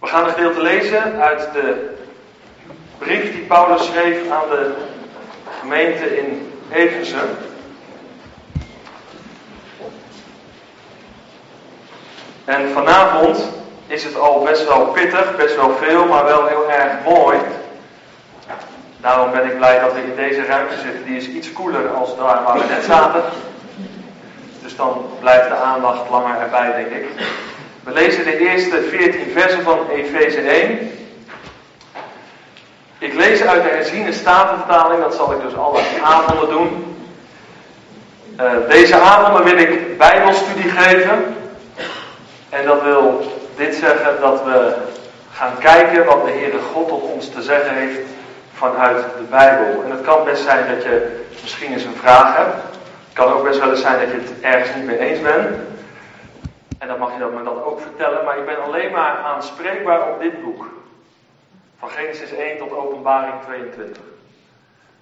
We gaan een gedeelte lezen uit de brief die Paulus schreef aan de gemeente in Efeze. En vanavond is het al best wel pittig, best wel veel, maar wel heel erg mooi. Daarom ben ik blij dat we in deze ruimte zitten. Die is iets koeler als daar waar we net zaten. Dus dan blijft de aandacht langer erbij, denk ik. We lezen de eerste 14 versen van Efeze 1. Ik lees uit de herziene statenvertaling, dat zal ik dus alle avonden doen. Uh, deze avonden wil ik bijbelstudie geven. En dat wil dit zeggen dat we gaan kijken wat de Heere God tot ons te zeggen heeft vanuit de Bijbel. En het kan best zijn dat je misschien eens een vraag hebt. Het kan ook best wel eens zijn dat je het ergens niet mee eens bent. En dan mag je dat me dan ook vertellen. Maar ik ben alleen maar aanspreekbaar op dit boek. Van Genesis 1 tot Openbaring 22.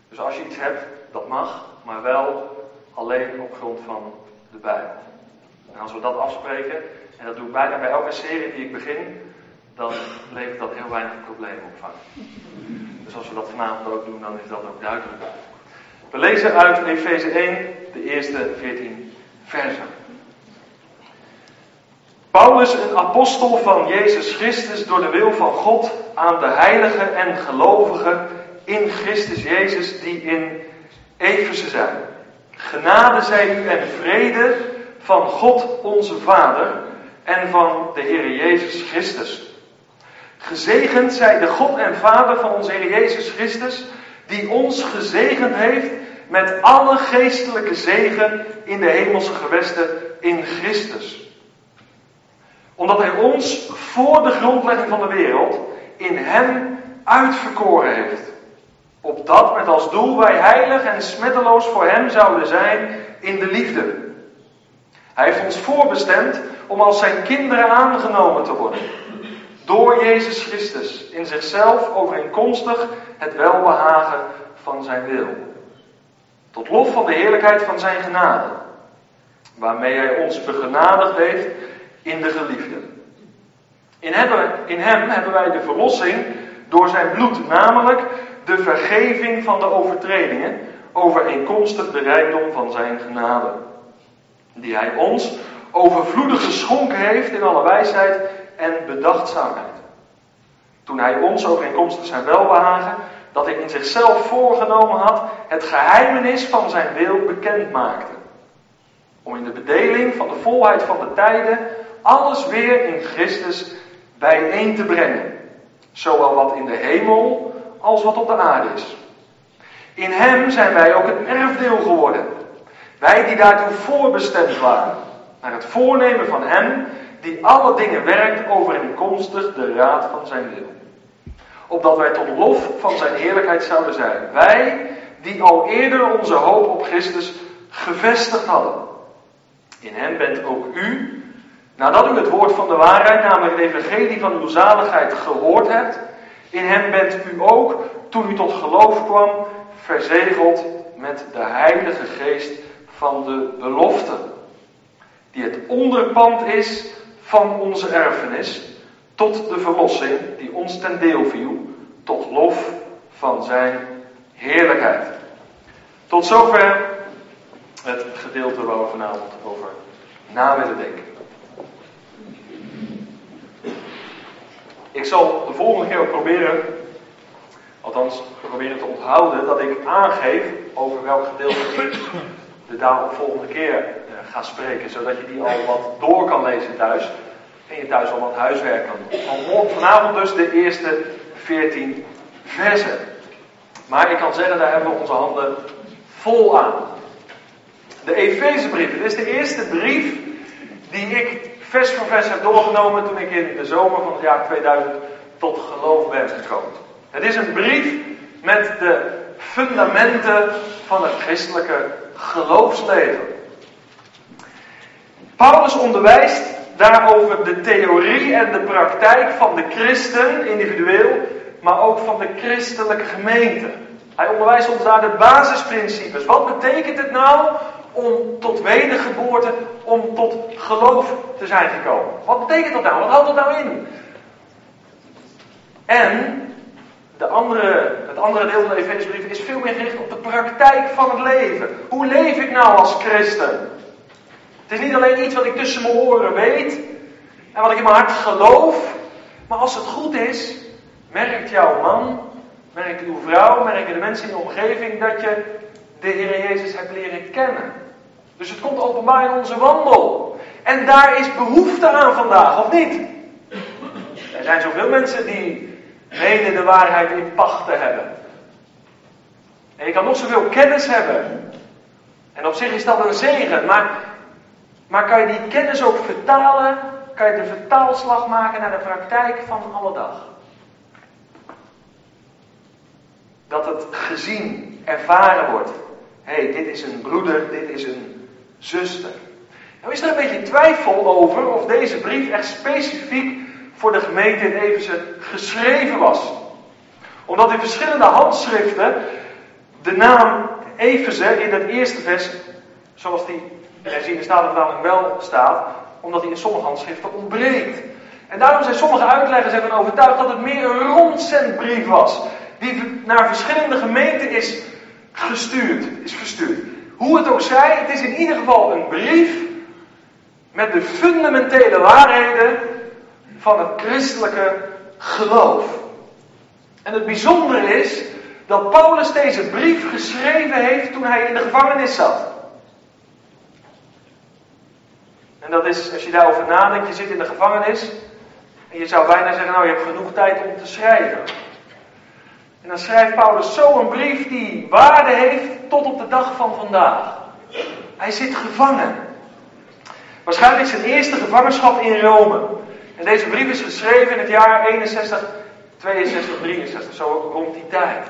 Dus als je iets hebt, dat mag, maar wel alleen op grond van de Bijbel. En als we dat afspreken, en dat doe ik bijna bij elke serie die ik begin, dan levert dat heel weinig problemen op. Dus als we dat vanavond ook doen, dan is dat ook duidelijk. We lezen uit Efeze 1 de eerste 14 versen. Paulus, een apostel van Jezus Christus door de wil van God aan de heiligen en gelovigen in Christus Jezus die in Efeze zijn. Genade zij u en vrede van God onze Vader en van de Heer Jezus Christus. Gezegend zij de God en Vader van onze Heer Jezus Christus, die ons gezegend heeft met alle geestelijke zegen in de hemelse gewesten in Christus. Omdat Hij ons voor de grondlegging van de wereld in Hem uitverkoren heeft. Opdat met als doel wij heilig en smetteloos voor Hem zouden zijn in de liefde. Hij heeft ons voorbestemd om als zijn kinderen aangenomen te worden. Door Jezus Christus in zichzelf overeenkomstig het welbehagen van zijn wil. Tot lof van de heerlijkheid van zijn genade. Waarmee hij ons begenadigd heeft in de geliefde. In hem, in hem hebben wij de verlossing door zijn bloed, namelijk de vergeving van de overtredingen, overeenkomstig de rijkdom van zijn genade. Die hij ons overvloedig geschonken heeft in alle wijsheid en bedachtzaamheid. Toen hij ons overeenkomstig zijn welbehagen, dat hij in zichzelf voorgenomen had, het geheimenis van zijn wil bekend maakte. Om in de bedeling van de volheid van de tijden alles weer in Christus bijeen te brengen. Zowel wat in de hemel als wat op de aarde is. In hem zijn wij ook een erfdeel geworden. Wij die daartoe voorbestemd waren. Naar het voornemen van hem die alle dingen werkt overeenkomstig de raad van zijn wil. Opdat wij tot lof van zijn heerlijkheid zouden zijn. Wij die al eerder onze hoop op Christus gevestigd hadden. In hem bent ook u, nadat u het woord van de waarheid, namelijk het evangelie van uw zaligheid, gehoord hebt. In hem bent u ook, toen u tot geloof kwam, verzegeld met de Heilige Geest van de belofte. Die het onderpand is van onze erfenis tot de verlossing die ons ten deel viel, tot lof van zijn heerlijkheid. Tot zover het gedeelte waar we vanavond over na willen denken. Ik zal de volgende keer ook proberen, althans proberen te onthouden, dat ik aangeef over welk gedeelte ik de daaropvolgende keer ga spreken, zodat je die al wat door kan lezen thuis. En je thuis al wat huiswerk kan doen. Vanavond dus de eerste 14 versen. Maar ik kan zeggen, daar hebben we onze handen vol aan. De Efezebrief. Dit is de eerste brief die ik vers voor vers heb doorgenomen toen ik in de zomer van het jaar 2000 tot geloof ben gekomen. Het is een brief met de fundamenten van het christelijke geloofsleven. Paulus onderwijst daarover de theorie en de praktijk van de christen individueel, maar ook van de christelijke gemeente. Hij onderwijst ons daar de basisprincipes. Wat betekent het nou om tot wedergeboorte, om tot geloof te zijn gekomen? Wat betekent dat nou? Wat houdt dat nou in? En de andere, het andere deel van de Efezebrief is veel meer gericht op de praktijk van het leven. Hoe leef ik nou als christen? Het is niet alleen iets wat ik tussen mijn oren weet en wat ik in mijn hart geloof, maar als het goed is, merkt jouw man, merkt uw vrouw, merken de mensen in je omgeving dat je de Heer Jezus hebt leren kennen. Dus het komt openbaar in onze wandel. En daar is behoefte aan vandaag, of niet? Er zijn zoveel mensen die menen de waarheid in pacht hebben. En je kan nog zoveel kennis hebben. En op zich is dat een zegen. Maar, maar kan je die kennis ook vertalen? Kan je de vertaalslag maken naar de praktijk van alle dag? Dat het gezien, ervaren wordt. Hey, dit is een broeder, dit is een zuster. Nou is er een beetje twijfel over of deze brief echt specifiek voor de gemeente in Efeze geschreven was. Omdat in verschillende handschriften de naam Efeze in het eerste vers, zoals die in de Statenvertaling wel staat, omdat die in sommige handschriften ontbreekt. En daarom zijn sommige uitleggers ervan overtuigd dat het meer een rondzendbrief was. Die naar verschillende gemeenten is gestuurd, is verstuurd. Hoe het ook zij, het is in ieder geval een brief met de fundamentele waarheden van het christelijke geloof. En het bijzondere is dat Paulus deze brief geschreven heeft toen hij in de gevangenis zat. En dat is, als je daarover nadenkt, je zit in de gevangenis en je zou bijna zeggen, nou je hebt genoeg tijd om te schrijven. En dan schrijft Paulus zo een brief die waarde heeft tot op de dag van vandaag. Hij zit gevangen. Waarschijnlijk zijn eerste gevangenschap in Rome. En deze brief is geschreven in het jaar 61, 62, 63, zo rond die tijd.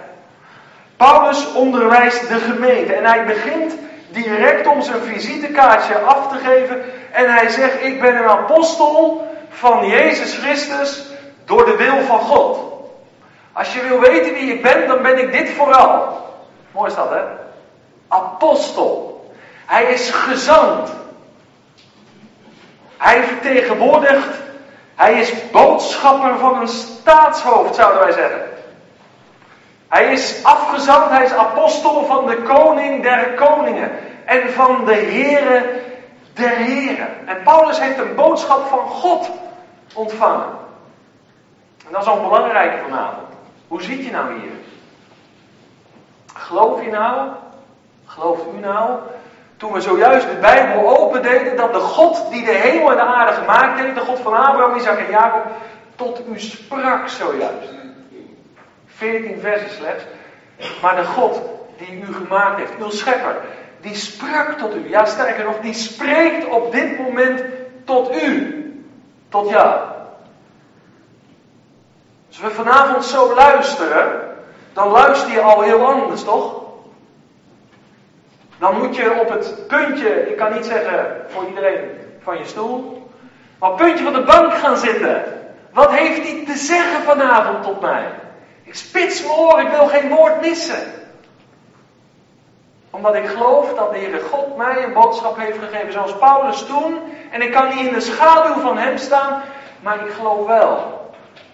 Paulus onderwijst de gemeente en hij begint direct om zijn visitekaartje af te geven. En hij zegt: Ik ben een apostel van Jezus Christus door de wil van God. Als je wil weten wie ik ben, dan ben ik dit vooral. Mooi is dat, hè? Apostel. Hij is gezant. Hij vertegenwoordigt, hij is boodschapper van een staatshoofd, zouden wij zeggen. Hij is afgezant, hij is apostel van de koning der koningen en van de Here der heren. En Paulus heeft een boodschap van God ontvangen. En dat is al een belangrijke vanavond. Hoe zit je nou hier? Geloof je nou, gelooft u nou, toen we zojuist de Bijbel opendeden, dat de God die de hemel en de aarde gemaakt heeft, de God van Abraham, Isaac en Jacob, tot u sprak zojuist. 14 versen slechts. Maar de God die u gemaakt heeft, uw schepper, die sprak tot u. Ja, sterker nog, die spreekt op dit moment tot u. Tot jou. Als we vanavond zo luisteren, dan luister je al heel anders, toch? Dan moet je op het puntje, ik kan niet zeggen voor iedereen van je stoel, maar op het puntje van de bank gaan zitten. Wat heeft hij te zeggen vanavond tot mij? Ik spits mijn oren, ik wil geen woord missen. Omdat ik geloof dat de Heere God mij een boodschap heeft gegeven zoals Paulus toen. En ik kan niet in de schaduw van hem staan, maar ik geloof wel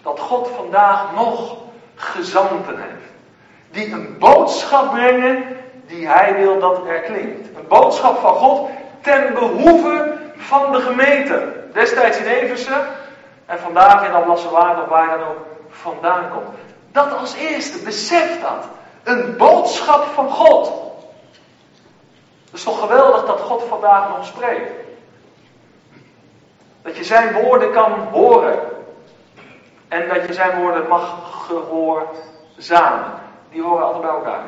dat God vandaag nog gezanten heeft. Die een boodschap brengen die hij wil dat er klinkt. Een boodschap van God ten behoeve van de gemeente. Destijds in Eversen en vandaag in Alblassewaard of waar dan ook vandaan komt. Dat als eerste, besef dat. Een boodschap van God. Het is toch geweldig dat God vandaag nog spreekt. Dat je zijn woorden kan horen. En dat je zijn woorden mag gehoorzamen. Die horen altijd bij elkaar.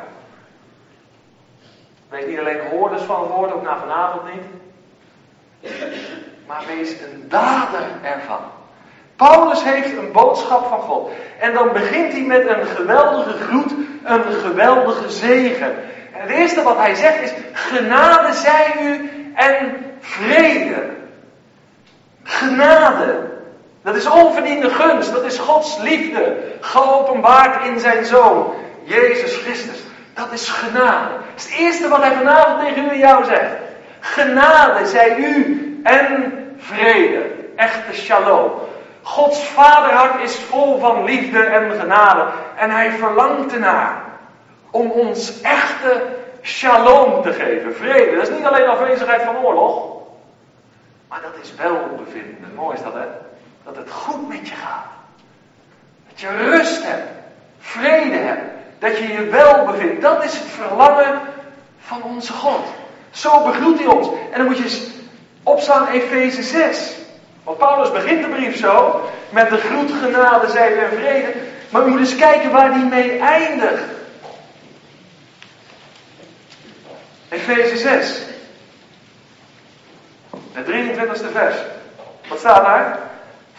Wees niet alleen hoorders van woord, ook na vanavond niet. Maar wees een dader ervan. Paulus heeft een boodschap van God. En dan begint hij met een geweldige groet, een geweldige zegen. En het eerste wat hij zegt is: Genade zij u en vrede. Genade. Dat is onverdiende gunst, dat is Gods liefde, geopenbaard in zijn Zoon, Jezus Christus. Dat is genade. Dat is het eerste wat hij vanavond tegen u en jou zegt. Genade zij u en vrede. Echte shalom. Gods vaderhart is vol van liefde en genade. En hij verlangt ernaar om ons echte shalom te geven. Vrede. Dat is niet alleen afwezigheid van oorlog. Maar dat is welbevinden. Mooi is dat hè? Dat het goed met je gaat. Dat je rust hebt. Vrede hebt. Dat je je wel bevindt. Dat is het verlangen van onze God. Zo begroet hij ons. En dan moet je eens opslaan Efeze 6. Want Paulus begint de brief zo. Met de groet, genade, zijde en vrede. Maar we moeten eens kijken waar die mee eindigt. Efeze 6. Het 23ste vers. Wat staat daar?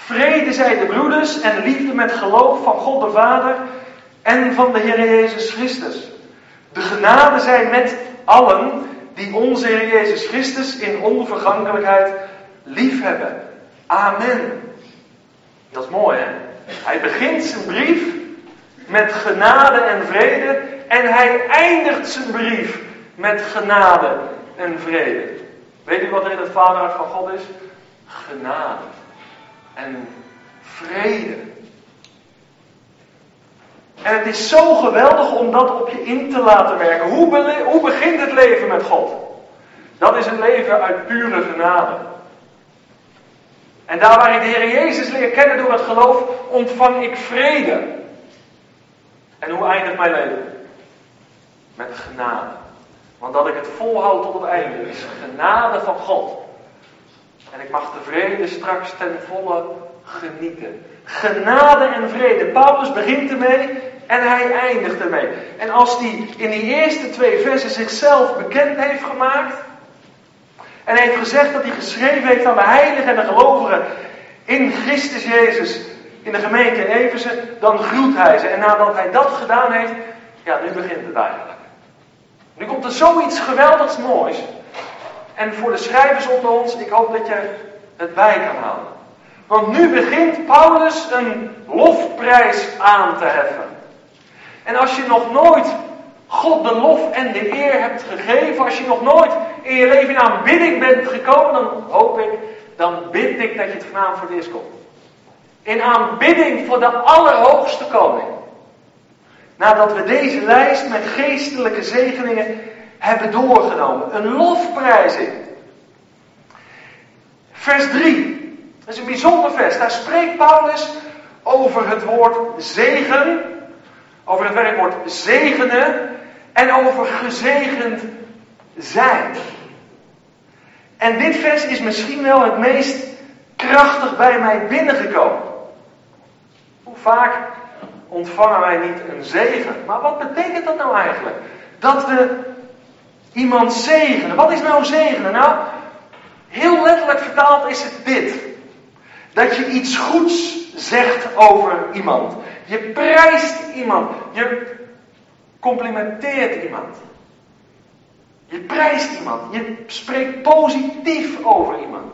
Vrede zij de broeders en liefde met geloof van God de Vader en van de Heer Jezus Christus. De genade zij met allen die onze Heer Jezus Christus in onvergankelijkheid lief hebben. Amen. Dat is mooi hè. Hij begint zijn brief met genade en vrede en hij eindigt zijn brief met genade en vrede. Weet u wat er in het vaderhart van God is? Genade en vrede. En het is zo geweldig om dat op je in te laten werken. Hoe, hoe begint het leven met God? Dat is een leven uit pure genade. En daar waar ik de Heer Jezus leer kennen door het geloof, ontvang ik vrede. En hoe eindigt mijn leven? Met genade. Want dat ik het volhoud tot het einde is genade van God. En ik mag de vrede straks ten volle genieten. Genade en vrede. Paulus begint ermee en hij eindigt ermee. En als hij in die eerste twee versen zichzelf bekend heeft gemaakt. En heeft gezegd dat hij geschreven heeft aan de heiligen en de gelovigen in Christus Jezus in de gemeente Efeze, dan groet hij ze. En nadat hij dat gedaan heeft, ja, nu begint het eigenlijk. Nu komt er zoiets geweldigs moois. En voor de schrijvers onder ons, ik hoop dat je het bij kan houden. Want nu begint Paulus een lofprijs aan te heffen. En als je nog nooit God de lof en de eer hebt gegeven, als je nog nooit in je leven in aanbidding bent gekomen, dan hoop ik, dan bid ik dat je het vanavond voor het eerst komt. In aanbidding voor de Allerhoogste Koning. Nadat we deze lijst met geestelijke zegeningen hebben doorgenomen. Een lofprijzing. Vers 3. Dat is een bijzonder vers. Daar spreekt Paulus over het woord zegen. Over het werkwoord zegenen. En over gezegend zijn. En dit vers is misschien wel het meest krachtig bij mij binnengekomen. Hoe vaak ontvangen wij niet een zegen. Maar wat betekent dat nou eigenlijk? Dat we iemand zegenen. Wat is nou zegenen? Nou, heel letterlijk vertaald is het dit. Dat je iets goeds zegt over iemand. Je prijst iemand. Je complimenteert iemand. Je prijst iemand. Je spreekt positief over iemand.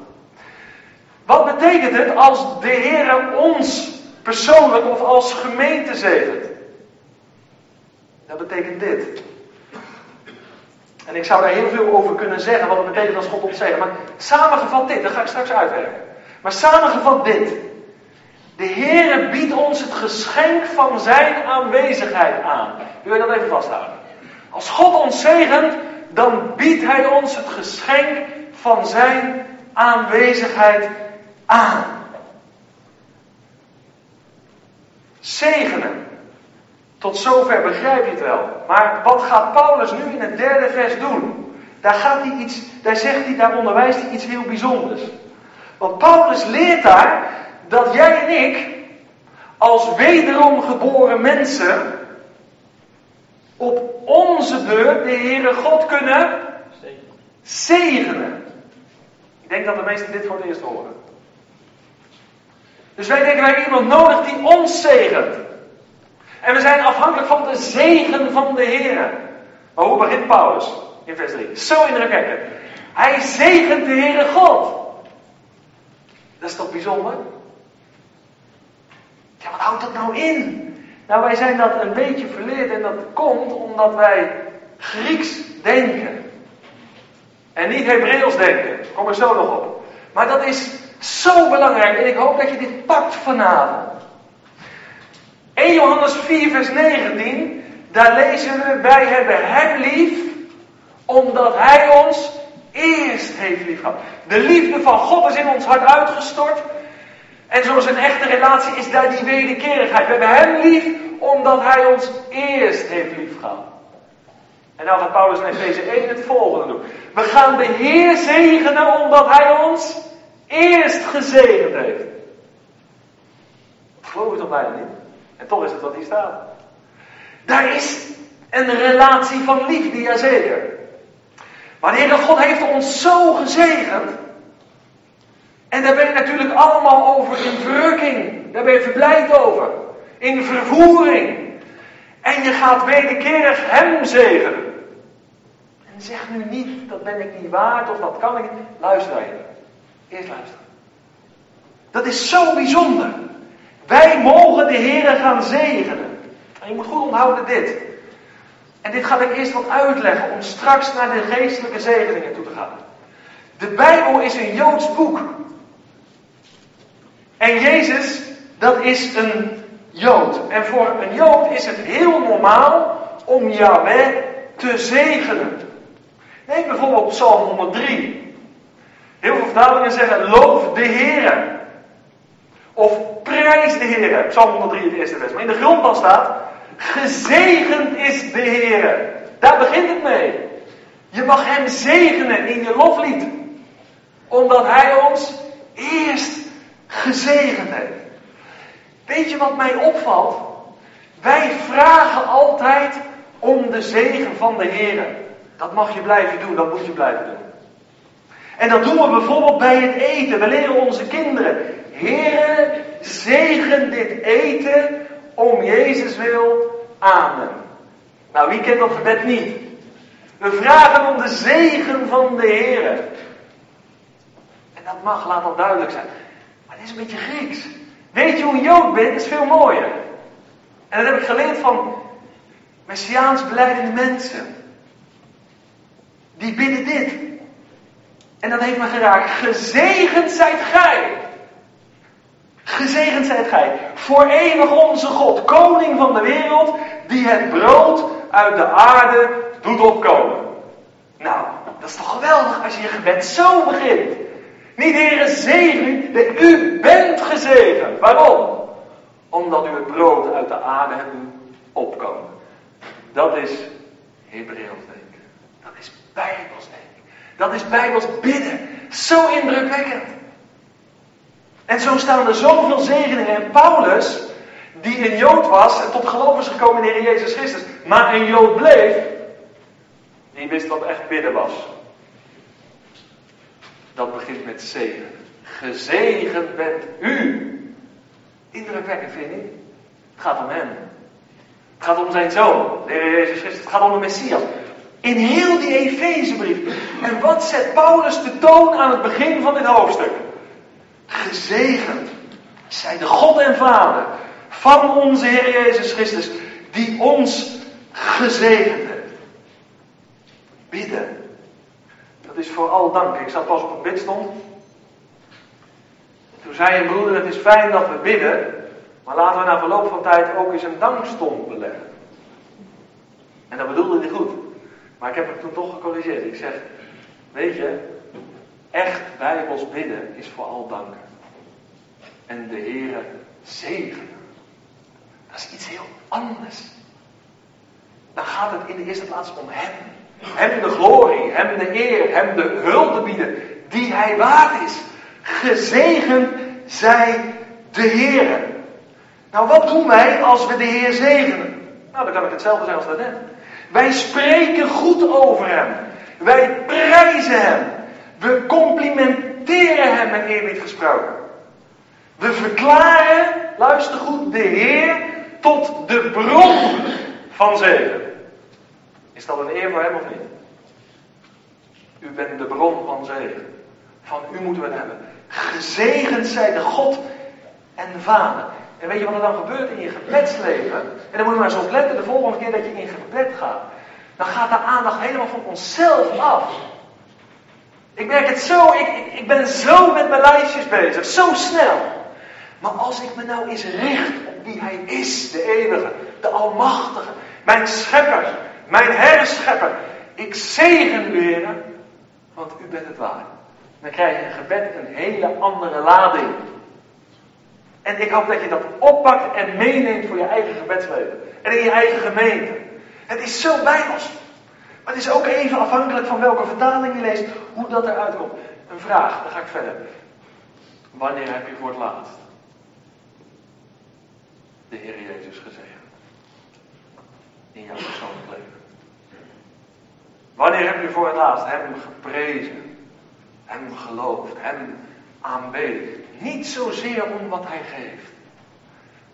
Wat betekent het als de Heer ons persoonlijk of als gemeente zegent. Dat betekent dit. En ik zou daar heel veel over kunnen zeggen, wat het betekent als God ons zegt. Maar samengevat dit, dat ga ik straks uitwerken. Maar samengevat dit. De Heere biedt ons het geschenk van zijn aanwezigheid aan. Wil je dat even vasthouden? Als God ons zegent, dan biedt Hij ons het geschenk van zijn aanwezigheid aan. zegenen. Tot zover begrijp je het wel. Maar wat gaat Paulus nu in het derde vers doen? Daar, gaat hij iets, daar zegt hij, daar onderwijst hij iets heel bijzonders. Want Paulus leert daar dat jij en ik als wederom geboren mensen op onze beurt de Heere God kunnen zegenen. Ik denk dat de meesten dit voor het eerst horen. Dus wij denken, wij hebben iemand nodig die ons zegent. En we zijn afhankelijk van de zegen van de Heer. Maar hoe begint Paulus in vers 3? Zo indrukwekkend. Hij zegent de Heere God. Dat is toch bijzonder? Ja, wat houdt dat nou in? Nou, wij zijn dat een beetje verleerd en dat komt omdat wij Grieks denken. En niet Hebreeuws denken. Kom er zo nog op. Maar dat is Zo belangrijk en ik hoop dat je dit pakt vanavond. 1 Johannes 4, vers 19, daar lezen we: Wij hebben Hem lief, omdat Hij ons eerst heeft lief gehad. De liefde van God is in ons hart uitgestort. En zoals een echte relatie is daar die wederkerigheid. We hebben Hem lief, omdat Hij ons eerst heeft lief gehad. En nou gaat Paulus in Efeze 1 het volgende doen. We gaan de Heer zegenen omdat Hij ons eerst gezegend heeft. Geloof ik toch bijna niet? En toch is het wat hier staat. Daar is een relatie van liefde, jazeker. Maar de Heere God heeft ons zo gezegend. En daar ben je natuurlijk allemaal over in verrukking. Daar ben je verblijd over. In vervoering. En je gaat wederkerig hem zegenen. En zeg nu niet, dat ben ik niet waard of dat kan ik niet. Luister je. Eerst luisteren. Dat is zo bijzonder. Wij mogen de Heer gaan zegenen. En je moet goed onthouden dit. En dit ga ik eerst wat uitleggen om straks naar de geestelijke zegeningen toe te gaan. De Bijbel is een Joods boek. En Jezus, dat is een Jood. En voor een Jood is het heel normaal om Yahweh te zegenen. Neem bijvoorbeeld Psalm 103. Heel veel vertalingen zeggen loof de Heer. Of prijs de Heer. Psalm 103 het eerste vers. Maar in de grondbal staat gezegend is de Heer. Daar begint het mee. Je mag hem zegenen in je loflied. Omdat hij ons eerst gezegend heeft. Weet je wat mij opvalt? Wij vragen altijd om de zegen van de Heer. Dat mag je blijven doen, dat moet je blijven doen. En dat doen we bijvoorbeeld bij het eten. We leren onze kinderen. Heer, zegen dit eten om Jezus wil. Amen. Nou, wie kent dat gebed niet? We vragen om de zegen van de Heer. En dat mag, laat dat duidelijk zijn. Maar dit is een beetje Grieks. Weet je hoe Jood bent? Is veel mooier. En dat heb ik geleerd van Messiaans beleidende mensen. Die bidden dit. En dat heeft me geraakt. Gezegend zijt gij. Gezegend zijt gij. Voor eeuwig onze God, koning van de wereld, die het brood uit de aarde doet opkomen. Nou, dat is toch geweldig als je je gebed zo begint. Niet Heere zegen u, u bent gezegend. Waarom? Omdat u het brood uit de aarde hebt opkomen. Dat is Hebreeuws denken. Dat is Bijbels denken. Dat is Bijbels bidden. Zo indrukwekkend. En zo staan er zoveel zegeningen. En Paulus, die een Jood was en tot geloof is gekomen in de Heer Jezus Christus, maar een Jood bleef, die wist wat echt bidden was. Dat begint met zegen. Gezegend bent u. Indrukwekkend vind ik. Het gaat om hem. Het gaat om zijn zoon, de Heer Jezus Christus. Het gaat om de Messias. In heel die Efezebrief. En wat zet Paulus de toon aan het begin van dit hoofdstuk? Gezegend zij de God en Vader van onze Heer Jezus Christus, die ons gezegend heeft. Bidden. Dat is vooral dank. Ik zat pas op een bidstond. Toen zei een broeder, het is fijn dat we bidden, maar laten we na verloop van tijd ook eens een dankstond beleggen. En dat bedoelde hij goed. Maar ik heb hem toen toch gecorrigeerd. Ik zeg, weet je, echt bijbels bidden is vooral danken. En de Heere zegenen. Dat is iets heel anders. Dan gaat het in de eerste plaats om Hem. Hem de glorie, Hem de eer, Hem de hulde bieden die Hij waard is. Gezegend zij de Heer. Nou, wat doen wij als we de Heer zegenen? Nou, dan kan ik hetzelfde zeggen als daarnet. Wij spreken goed over Hem. Wij prijzen Hem. We complimenteren Hem met eerbied gesproken. We verklaren, luister goed, de Heer tot de bron van zegen. Is dat een eer voor Hem of niet? U bent de bron van zegen. Van u moeten we het hebben. Gezegend zij de God en de Vader. En weet je wat er dan gebeurt in je gebedsleven? En dan moet je maar eens op letten de volgende keer dat je in gebed gaat. Dan gaat de aandacht helemaal van onszelf af. Ik merk het zo, ik, ik, ben zo met mijn lijstjes bezig, zo snel. Maar als ik me nou eens richt op wie Hij is, de eeuwige, de almachtige, mijn schepper, mijn herschepper. Ik zegen u, want u bent het waar. Dan krijg je een gebed een hele andere lading. En ik hoop dat je dat oppakt en meeneemt voor je eigen gebedsleven. En in je eigen gemeente. Het is zo bijbels. Maar het is ook even afhankelijk van welke vertaling je leest, hoe dat eruit komt. Een vraag, dan ga ik verder. Wanneer heb je voor het laatst de Heer Jezus gezegd? In jouw persoonlijk leven. Wanneer heb je voor het laatst Hem geprezen, Hem geloofd, Hem aanbeden? Niet zozeer om wat Hij geeft,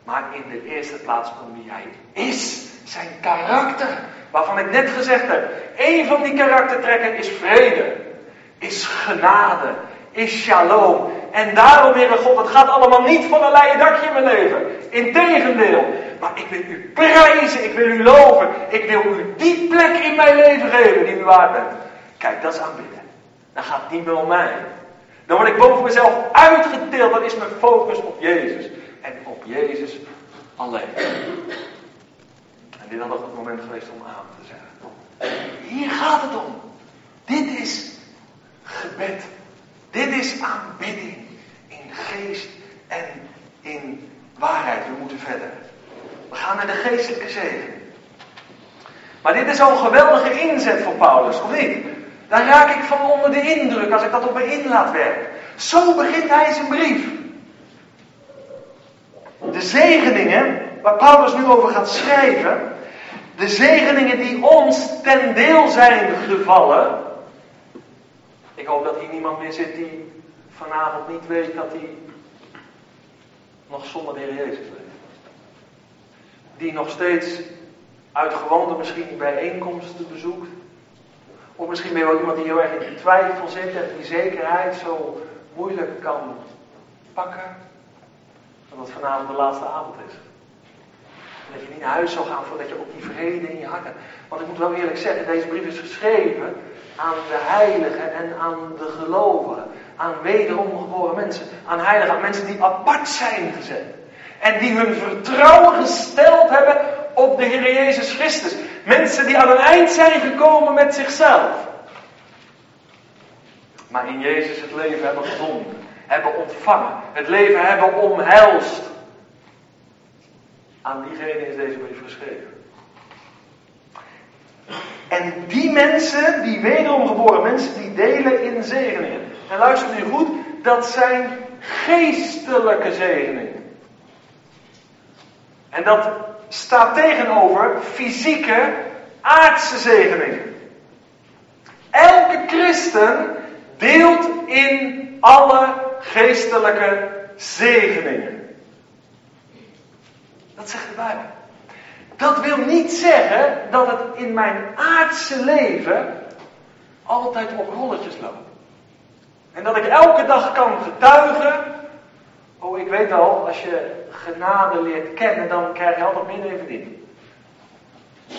maar in de eerste plaats om wie Hij is, zijn karakter. Waarvan ik net gezegd heb, een van die karaktertrekken is vrede, is genade, is shalom. En daarom, Heere God, het gaat allemaal niet van een leien dakje in mijn leven. Integendeel. Maar ik wil u prijzen, ik wil u loven. Ik wil u die plek in mijn leven geven die u waard bent. Kijk, dat is aanbidden. Dan gaat het niet meer om mij. Dan word ik boven mezelf uitgetild. Dan is mijn focus op Jezus. En op Jezus alleen. En dit had nog het moment geweest om aan te zeggen. Hier gaat het om. Dit is gebed. Dit is aanbidding. In geest en in waarheid. We moeten verder. We gaan naar de geestelijke zegen. Maar dit is een geweldige inzet voor Paulus, of niet? Daar raak ik van onder de indruk als ik dat op me in laat werken. Zo begint hij zijn brief. De zegeningen, waar Paulus nu over gaat schrijven, de zegeningen die ons ten deel zijn gevallen. Ik hoop dat hier niemand meer zit die vanavond niet weet dat hij nog zonder de Heer Jezus leeft die nog steeds uit gewoonte misschien bijeenkomsten bezoekt. Of misschien ben je wel iemand die heel erg in twijfel zit en die zekerheid zo moeilijk kan pakken. Dat het vanavond de laatste avond is. En dat je niet naar huis zal gaan voordat je ook die vrede in je hart hebt. Want ik moet wel eerlijk zeggen, deze brief is geschreven aan de heiligen en aan de gelovigen. Aan wederom geboren mensen. Aan heiligen, aan mensen die apart zijn gezet. En die hun vertrouwen gesteld hebben op de Heer Jezus Christus. Mensen die aan een eind zijn gekomen met zichzelf. Maar in Jezus het leven hebben gevonden. Hebben ontvangen. Het leven hebben omhelst. Aan diegene is deze brief geschreven. En die mensen, die wederom geboren mensen, die delen in zegeningen. En luister nu goed, dat zijn geestelijke zegeningen. En dat staat tegenover fysieke, aardse zegeningen. Elke christen deelt in alle geestelijke zegeningen. Dat zegt de Bijbel. Dat wil niet zeggen dat het in mijn aardse leven altijd op rolletjes loopt. En dat ik elke dag kan getuigen. Oh, ik weet al, als je genade leert kennen, dan krijg je altijd meer verdiening.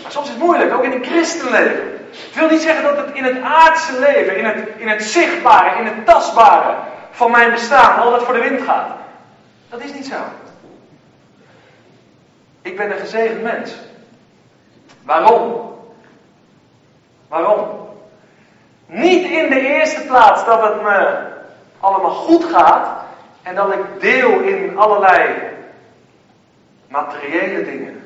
Maar soms is het moeilijk, ook in een christenleven. Het wil niet zeggen dat het in het aardse leven, in het, in het zichtbare, in het tastbare van mijn bestaan altijd voor de wind gaat. Dat is niet zo. Ik ben een gezegend mens. Waarom? Waarom? Niet in de eerste plaats dat het me allemaal goed gaat en dat ik deel in allerlei materiële dingen.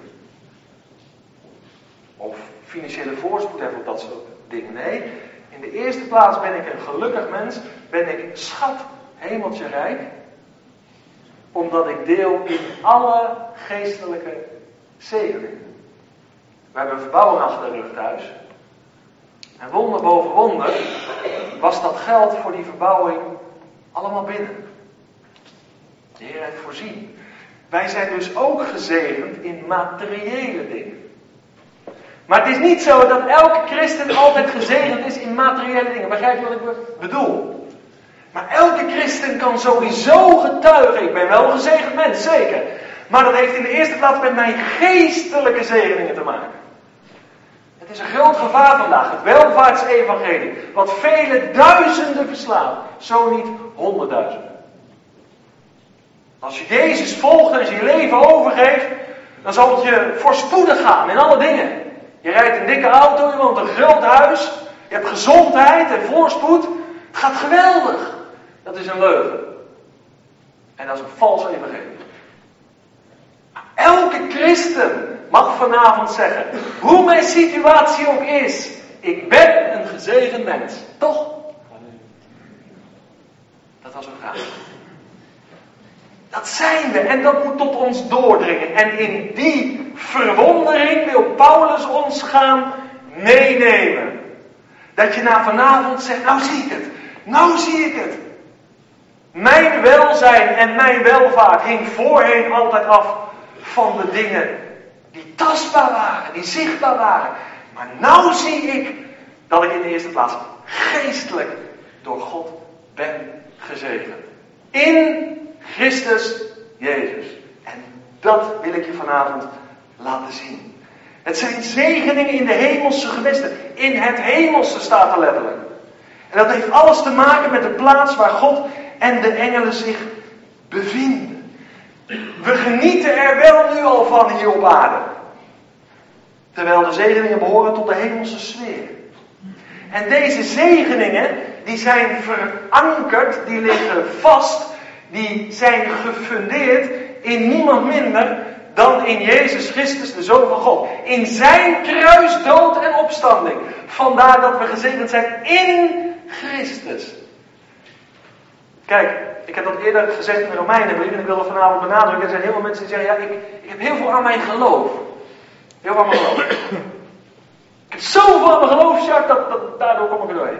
Of financiële voorspoed hebben of dat soort dingen. Nee, in de eerste plaats ben ik een gelukkig mens. Ben ik schat, hemeltje rijk. Omdat ik deel in alle geestelijke zegeningen. We hebben verbouwing achter de rug thuis. En wonder boven wonder was dat geld voor die verbouwing allemaal binnen. De Heer heeft voorzien. Wij zijn dus ook gezegend in materiële dingen. Maar het is niet zo dat elke christen altijd gezegend is in materiële dingen. Begrijp je wat ik bedoel? Maar elke christen kan sowieso getuigen. Ik ben wel een gezegend mens, zeker. Maar dat heeft in de eerste plaats met mijn geestelijke zegeningen te maken. Het is een groot gevaar vandaag, het welvaartsevangelie, wat vele duizenden verslaat, zo niet honderdduizenden. Als je Jezus volgt en je je leven overgeeft, dan zal het je voorspoedig gaan in alle dingen. Je rijdt een dikke auto, je woont een groot huis, je hebt gezondheid en voorspoed. Het gaat geweldig. Dat is een leugen. En dat is een vals evangelie. Elke christen mag vanavond zeggen, hoe mijn situatie ook is, ik ben een gezegend mens. Toch? Dat was een vraag. Dat zijn we en dat moet tot ons doordringen. En in die verwondering wil Paulus ons gaan meenemen. Dat je na vanavond zegt, nou zie ik het. Nou zie ik het. Mijn welzijn en mijn welvaart hing voorheen altijd af van de dingen die tastbaar waren, die zichtbaar waren. Maar nou zie ik dat ik in de eerste plaats geestelijk door God ben gezegend. In Christus Jezus. En dat wil ik je vanavond laten zien. Het zijn zegeningen in de hemelse gewesten. In het hemelse staat er letterlijk. En dat heeft alles te maken met de plaats waar God en de engelen zich bevinden. We genieten er wel nu al van hier op aarde. Terwijl de zegeningen behoren tot de hemelse sfeer. En deze zegeningen, die zijn verankerd, die liggen vast, die zijn gefundeerd in niemand minder dan in Jezus Christus, de Zoon van God. In zijn kruis, dood en opstanding. Vandaar dat we gezegend zijn in Christus. Kijk, ik heb dat eerder gezegd in de Romeinenbrief en ik wil het vanavond benadrukken. Er zijn heel veel mensen die zeggen, ja, ik, ik heb heel veel aan mijn geloof. Heel veel aan mijn geloof. ik heb zoveel aan mijn geloof, Jacques, dat, dat, daardoor kom ik er doorheen.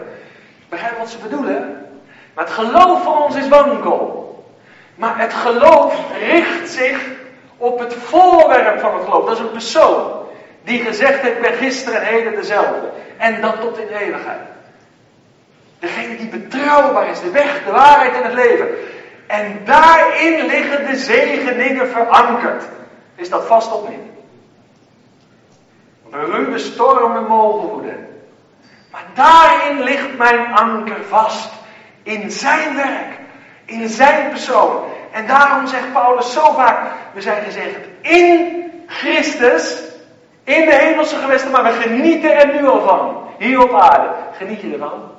Begrijp wat ze bedoelen? Maar het geloof van ons is wankel. Maar het geloof richt zich op het voorwerp van het geloof. Dat is een persoon die gezegd heeft, ik ben gisteren en heden dezelfde. En dat tot in eeuwigheid. Degene die betrouwbaar is, de weg, de waarheid en het leven. En daarin liggen de zegeningen verankerd. Is dat vast of niet? Beruwe stormen mogen woeden. Maar daarin ligt mijn anker vast. In zijn werk. In zijn persoon. En daarom zegt Paulus zo vaak, we zijn gezegd in Christus, in de hemelse gewesten, maar we genieten er nu al van. Hier op aarde. Geniet je ervan?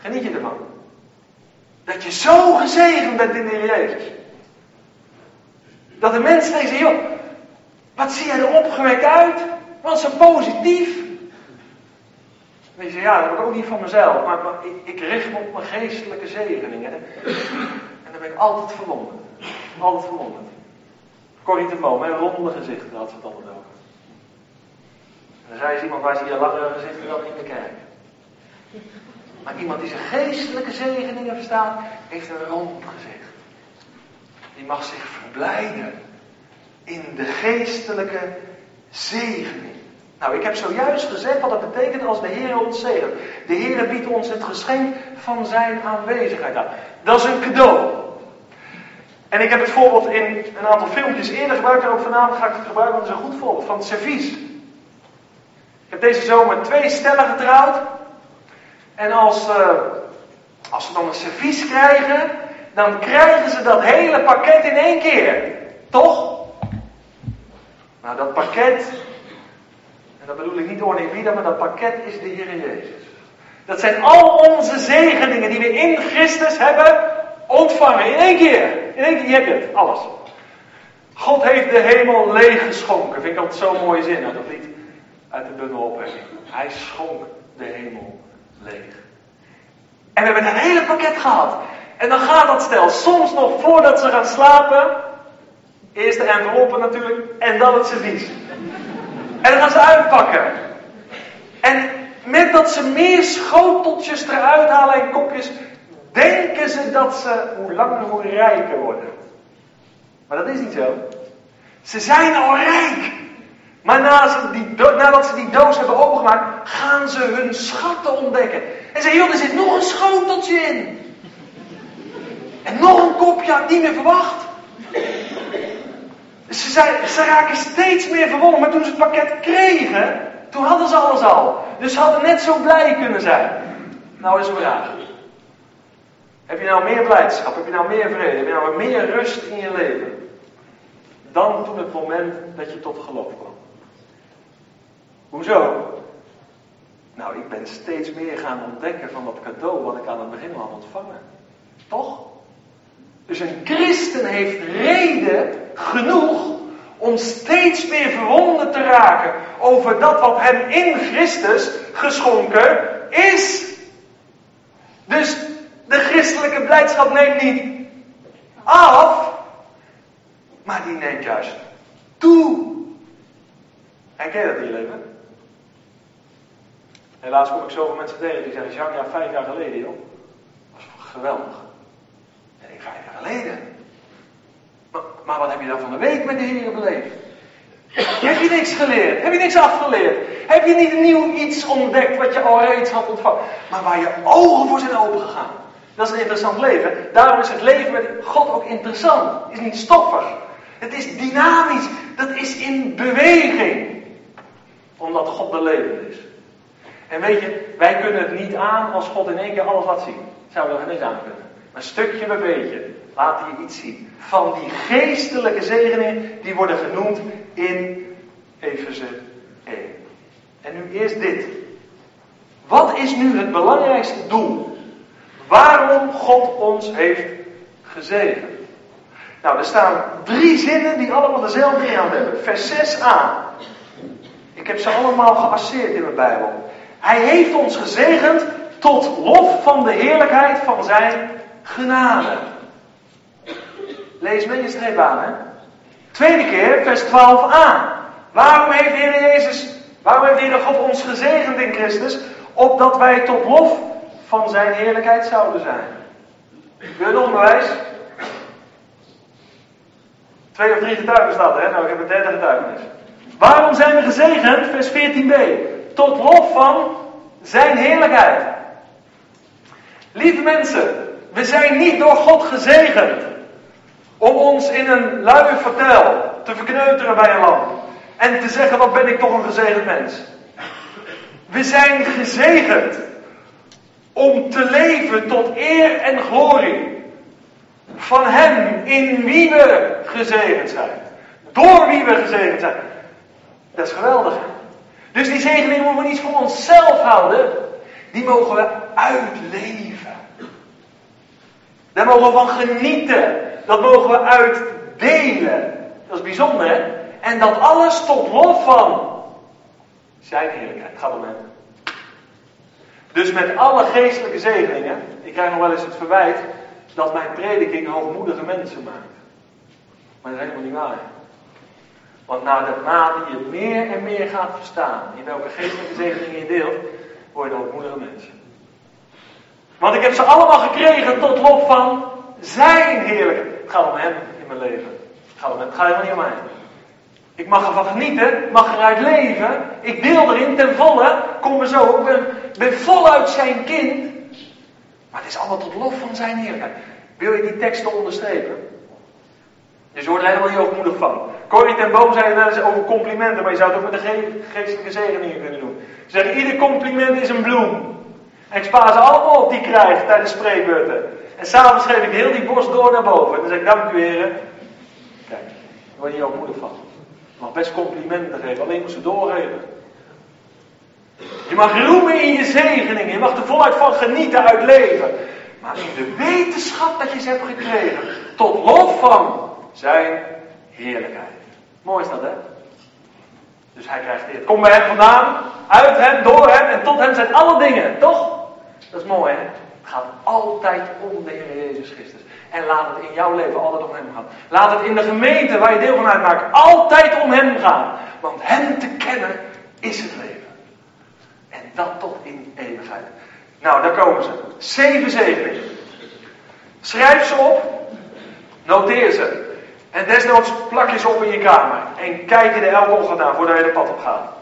Geniet je ervan? Dat je zo gezegend bent in de Heer Jezus. Dat de mensen tegen zeggen, joh, wat zie jij er opgewekt uit? Wat zo positief. En je zegt, ja, dat heb ik ook niet van mezelf, maar, maar ik, ik, richt me op mijn geestelijke zegeningen. En dan ben ik altijd verwonderd. Altijd verwonderd. Corrie de Boom, een ronde gezicht, had ze het altijd. En dan zei ze iemand waar ze hier langere gezichten dan in de kerk. Maar iemand die zijn geestelijke zegeningen verstaat, heeft een rond gezicht. Die mag zich verblijden in de geestelijke zegening. Nou, ik heb zojuist gezegd wat dat betekent als de Heer ons zegent. De Heer biedt ons het geschenk van zijn aanwezigheid aan. Dat is een cadeau. En ik heb het voorbeeld in een aantal filmpjes eerder gebruikt en ook vanavond ga ik het gebruiken, want het is een goed voorbeeld van het servies. Ik heb deze zomer twee stellen getrouwd. En als, uh, als ze dan een servies krijgen, dan krijgen ze dat hele pakket in één keer. Toch? Nou, dat pakket, en dat bedoel ik niet oornibieden, maar dat pakket is de Heer Jezus. Dat zijn al onze zegeningen die we in Christus hebben ontvangen. In één keer. In één keer, je hebt het. Alles. God heeft de hemel leeg geschonken. Vind ik altijd zo'n mooie zin dat lied. Uit de bundelopwekking. Hij schonk de hemel leeg. En we hebben een hele pakket gehad. En dan gaat dat stel soms nog voordat ze gaan slapen. Eerst de enveloppen natuurlijk. En dan het servies. En dan gaan ze uitpakken. En met dat ze meer schoteltjes eruit halen en kopjes, denken ze dat ze hoe langer hoe rijker worden. Maar dat is niet zo. Ze zijn al rijk. Maar nadat ze, die, doos hebben opengemaakt, gaan ze hun schatten ontdekken. En zeggen, joh, er zit nog een schoteltje in. En nog een kopje had niet meer verwacht. Ze, zijn, ze raken steeds meer verwonderd. Maar toen ze het pakket kregen, Toen hadden ze alles al. Dus ze hadden net zo blij kunnen zijn. Nou is een vraag. Heb je nou meer blijdschap? Heb je nou meer vrede? Heb je nou meer rust in je leven? Dan toen het moment dat je tot geloof kwam. Hoezo? Nou, ik ben steeds meer gaan ontdekken van dat cadeau wat ik aan het begin had ontvangen. Toch? Dus een christen heeft reden genoeg om steeds meer verwonderd te raken over dat wat hem in Christus geschonken is. Dus de christelijke blijdschap neemt niet af, maar die neemt juist toe. Herken je dat in je leven? Helaas kom ik zoveel mensen tegen die zeggen, Jean, ja, vijf jaar geleden, joh. Dat was geweldig. Nee, vijf jaar geleden. Maar, wat heb je dan van de week met de Heer beleefd? Heb je niks geleerd? Heb je niks afgeleerd? Heb je niet nieuw iets ontdekt wat je al reeds had ontvangen? Maar waar je ogen voor zijn opengegaan. Dat is een interessant leven. Daarom is het leven met God ook interessant. Het is niet stoffig. Het is dynamisch. Dat is in beweging. Omdat God de leven is. En weet je, wij kunnen het niet aan als God in één keer alles laat zien. Zouden we er niet aan kunnen. Maar stukje bij beetje laat hij iets zien. Van die geestelijke zegeningen die worden genoemd in Efeze 1. En nu eerst dit. Wat is nu het belangrijkste doel? Waarom God ons heeft gezegend? Nou, er staan drie zinnen die allemaal dezelfde inhoud hebben. Vers 6a. Ik heb ze allemaal geasseerd in mijn Bijbel. Hij heeft ons gezegend tot lof van de heerlijkheid van zijn genade. Lees mee je streep aan, hè? Tweede keer, vers 12a. Waarom heeft de Heer Jezus, waarom heeft de Heer God ons gezegend in Christus? Opdat wij tot lof van zijn heerlijkheid zouden zijn. Een bewijs? Twee of drie getuigen staat hè? Nou, ik heb een derde getuigenis. Waarom zijn we gezegend? Vers 14b. Tot lof van zijn heerlijkheid. Lieve mensen, we zijn niet door God gezegend om ons in een luie vertel te verkneuteren bij een lamp. En te zeggen, wat ben ik toch een gezegend mens. We zijn gezegend om te leven tot eer en glorie van Hem in wie we gezegend zijn. Door wie we gezegend zijn. Dat is geweldig. Dus die zegening moeten we niet voor onszelf houden. Die mogen we uitleven. Daar mogen we van genieten. Dat mogen we uitdelen. Dat is bijzonder, hè? En dat alles tot lof van zijn heerlijkheid. Het gaat om hem. Dus met alle geestelijke zegeningen. Ik krijg nog wel eens het verwijt dat mijn prediking hoogmoedige mensen maakt. Maar dat is helemaal niet waar. Want naarmate je meer en meer gaat verstaan in welke geestelijke zegeningen je deelt, word je hoogmoedige mensen. Want ik heb ze allemaal gekregen tot lof van zijn heerlijke. Het gaat om hem in mijn leven. Het gaat, om hem. het gaat niet om mij. Ik mag ervan genieten, mag eruit leven. Ik deel erin ten volle. Kom er zo. Ik ben, ben voluit zijn kind. Maar het is allemaal tot lof van zijn heerlijkheid. Wil je die teksten onderstrepen? Dus je wordt er helemaal niet overmoedig van. Corrie ten Boom zei wel eens over complimenten, maar je zou het ook met de geestelijke zegeningen kunnen doen. Ze zeggen, ieder compliment is een bloem. En ik spaar ze allemaal op die krijg tijdens spreekbeurten. En s'avonds geef ik heel die borst door naar boven. En dan zeg ik, dank u heren. Kijk, daar word je niet overmoedig van. Je mag best complimenten geven, alleen moet ze doorgeven. Je mag roemen in je zegeningen. Je mag er voluit van genieten uit leven. Maar in de wetenschap dat je ze hebt gekregen. Tot lof van zijn heerlijkheid. Mooi is dat, hè? Dus hij krijgt eer. Kom bij hem vandaan, uit hem, door hem en tot hem zijn alle dingen, toch? Dat is mooi, hè? Het gaat altijd om de Heer Jezus Christus. En laat het in jouw leven altijd om hem gaan. Laat het in de gemeente waar je deel van uitmaakt altijd om hem gaan. Want hem te kennen is het leven. En dat tot in eeuwigheid. Nou, daar komen ze. Zeven zegeningen. Schrijf ze op. Noteer ze. En desnoods plak je ze op in je kamer. En kijk je er elke ochtend naar voordat je de pad op gaat.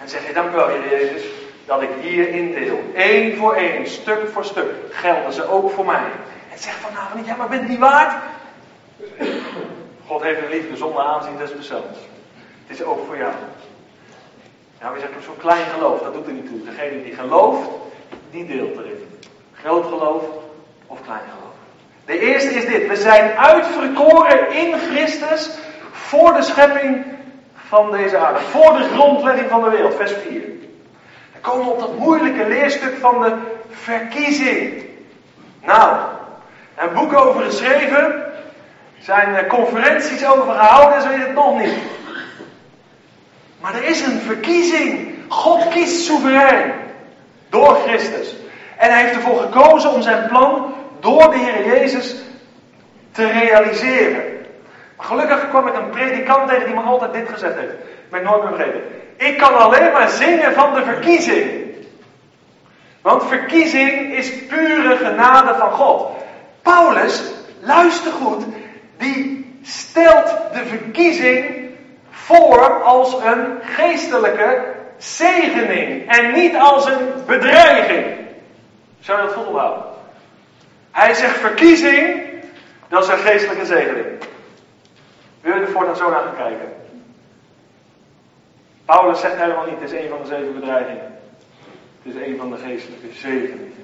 En zeg je, dank u wel, Heer Jezus, dat ik hier indeel. Eén voor één, stuk voor stuk, gelden ze ook voor mij. En zeg vanavond niet, ja, maar bent het niet waard? God heeft een liefde zonder aanzien des persoons. Het is ook voor jou. Ja, we zeggen zo'n klein geloof, dat doet er niet toe. Degene die gelooft, die deelt erin. Groot geloof of klein geloof. De eerste is dit. We zijn uitverkoren in Christus voor de schepping van deze aarde. Voor de grondlegging van de wereld. Vers 4. Dan komen we op dat moeilijke leerstuk van de verkiezing. Nou, een boek over geschreven. Zijn conferenties over gehouden, zo weet het nog niet. Maar er is een verkiezing. God kiest soeverein. Door Christus. En hij heeft ervoor gekozen om zijn plan door de Heer Jezus te realiseren. Maar gelukkig kwam ik een predikant tegen die me altijd dit gezegd heeft. Ik ben nooit meer vergeten. Ik kan alleen maar zingen van de verkiezing. Want verkiezing is pure genade van God. Paulus, luister goed, die stelt de verkiezing voor als een geestelijke zegening en niet als een bedreiging. Zou je dat volhouden? Hij zegt verkiezing, dat is een geestelijke zegening. Wil je er voortaan zo naar gaan kijken? Paulus zegt helemaal niet, het is een van de zeven bedreigingen. Het is een van de geestelijke zegeningen.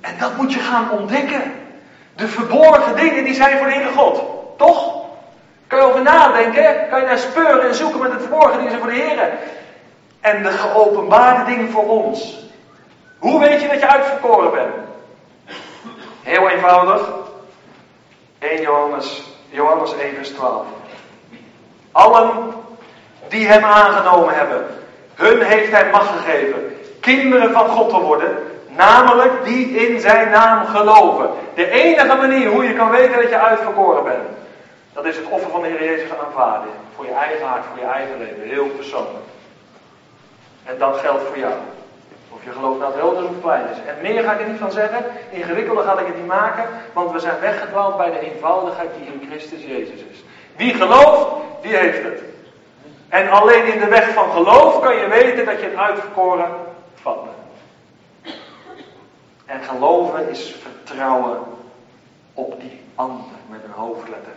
En dat moet je gaan ontdekken. De verborgen dingen die zijn voor de Heere God. Toch? Kan je over nadenken, kan je naar speuren en zoeken met het verborgen dingen voor de Heer. En de geopenbaarde dingen voor ons. Hoe weet je dat je uitverkoren bent? Heel eenvoudig. 1 Johannes, Johannes 1 vers 12. Allen die hem aangenomen hebben, hun heeft hij macht gegeven kinderen van God te worden, namelijk die in zijn naam geloven. De enige manier hoe je kan weten dat je uitverkoren bent, dat is het offer van de Heer Jezus aanvaarden. Voor je eigen hart, voor je eigen leven, heel persoonlijk. En dat geldt voor jou. Je gelooft nou groot of klein is. En meer ga ik er niet van zeggen. Ingewikkelder ga ik het niet maken. Want we zijn weggedwaald bij de eenvoudigheid die in Christus Jezus is. Wie gelooft, die heeft het. En alleen in de weg van geloof kan je weten dat je een uitverkoren vat bent. En geloven is vertrouwen op die ander met een hoofdletter.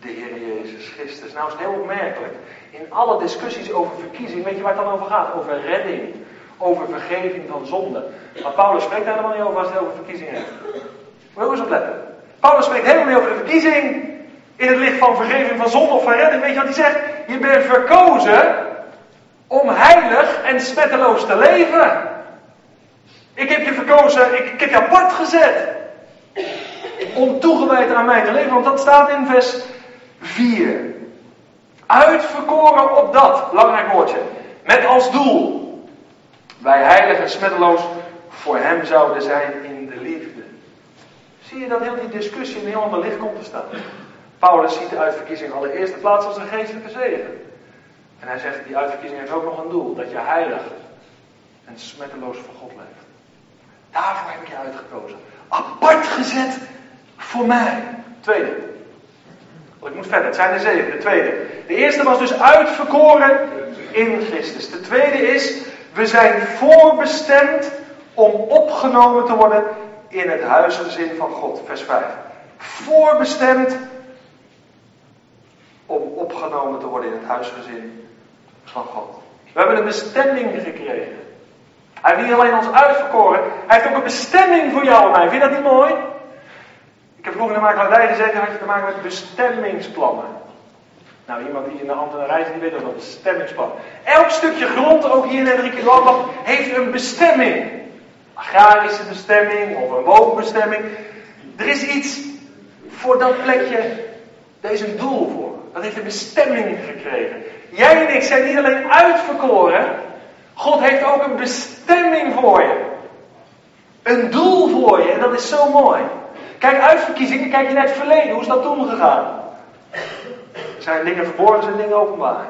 De Heer Jezus Christus. Nou is het heel opmerkelijk. In alle discussies over verkiezing, weet je waar het dan over gaat? Over redding over vergeving van zonde. Maar Paulus spreekt daar helemaal niet over als hij over verkiezing heeft. Moet je eens opletten. Paulus spreekt helemaal niet over de verkiezing in het licht van vergeving van zonde of van redding. Weet je wat hij zegt? Je bent verkozen om heilig en smetteloos te leven. Ik heb je verkozen, ik, ik heb je apart gezet. Om toegewijd aan mij te leven, want dat staat in vers 4. Uitverkoren op dat, belangrijk woordje. Met als doel wij heilig en smetteloos voor hem zouden zijn in de liefde. Zie je dat heel die discussie in heel ander licht komt te staan? Paulus ziet de uitverkiezing allereerste plaats als een geestelijke zegen. En hij zegt, die uitverkiezing heeft ook nog een doel. Dat je heilig en smetteloos voor God leeft. Daarvoor heb ik je uitgekozen. Apart gezet voor mij. Tweede. Oh, ik moet verder, het zijn er zeven. De tweede. De eerste was dus uitverkoren in Christus. De tweede is we zijn voorbestemd om opgenomen te worden in het huisgezin van God. Vers 5. Voorbestemd om opgenomen te worden in het huisgezin van God. We hebben een bestemming gekregen. Hij heeft niet alleen ons uitverkoren, hij heeft ook een bestemming voor jou en mij. Vind je dat niet mooi? Ik heb vroeger in de makelaardij gezeten, had je te maken met bestemmingsplannen. Nou, iemand die in de hand en reis die weet dat een bestemmingsplan. Elk stukje grond, ook hier in Hendrik Landbach, heeft een bestemming. Agrarische bestemming of een woonbestemming. Er is iets voor dat plekje, daar is een doel voor. Dat heeft een bestemming gekregen. Jij en ik zijn niet alleen uitverkoren, God heeft ook een bestemming voor je. Een doel voor je en dat is zo mooi. Kijk, uitverkiezingen, kijk je naar het verleden, hoe is dat toen gegaan? Zijn dingen verborgen, zijn dingen openbaar.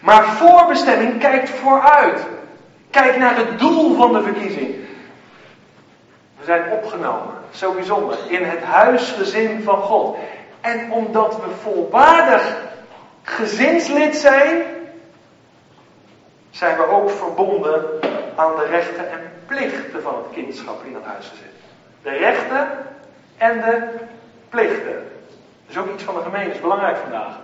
Maar voorbestemming kijkt vooruit. Kijk naar het doel van de verkiezing. We zijn opgenomen, zo bijzonder, in het huisgezin van God. En omdat we volwaardig gezinslid zijn, zijn we ook verbonden aan de rechten en plichten van het kindschap in het huisgezin. De rechten en de plichten. Dat is ook iets van de gemeente, dat is belangrijk vandaag.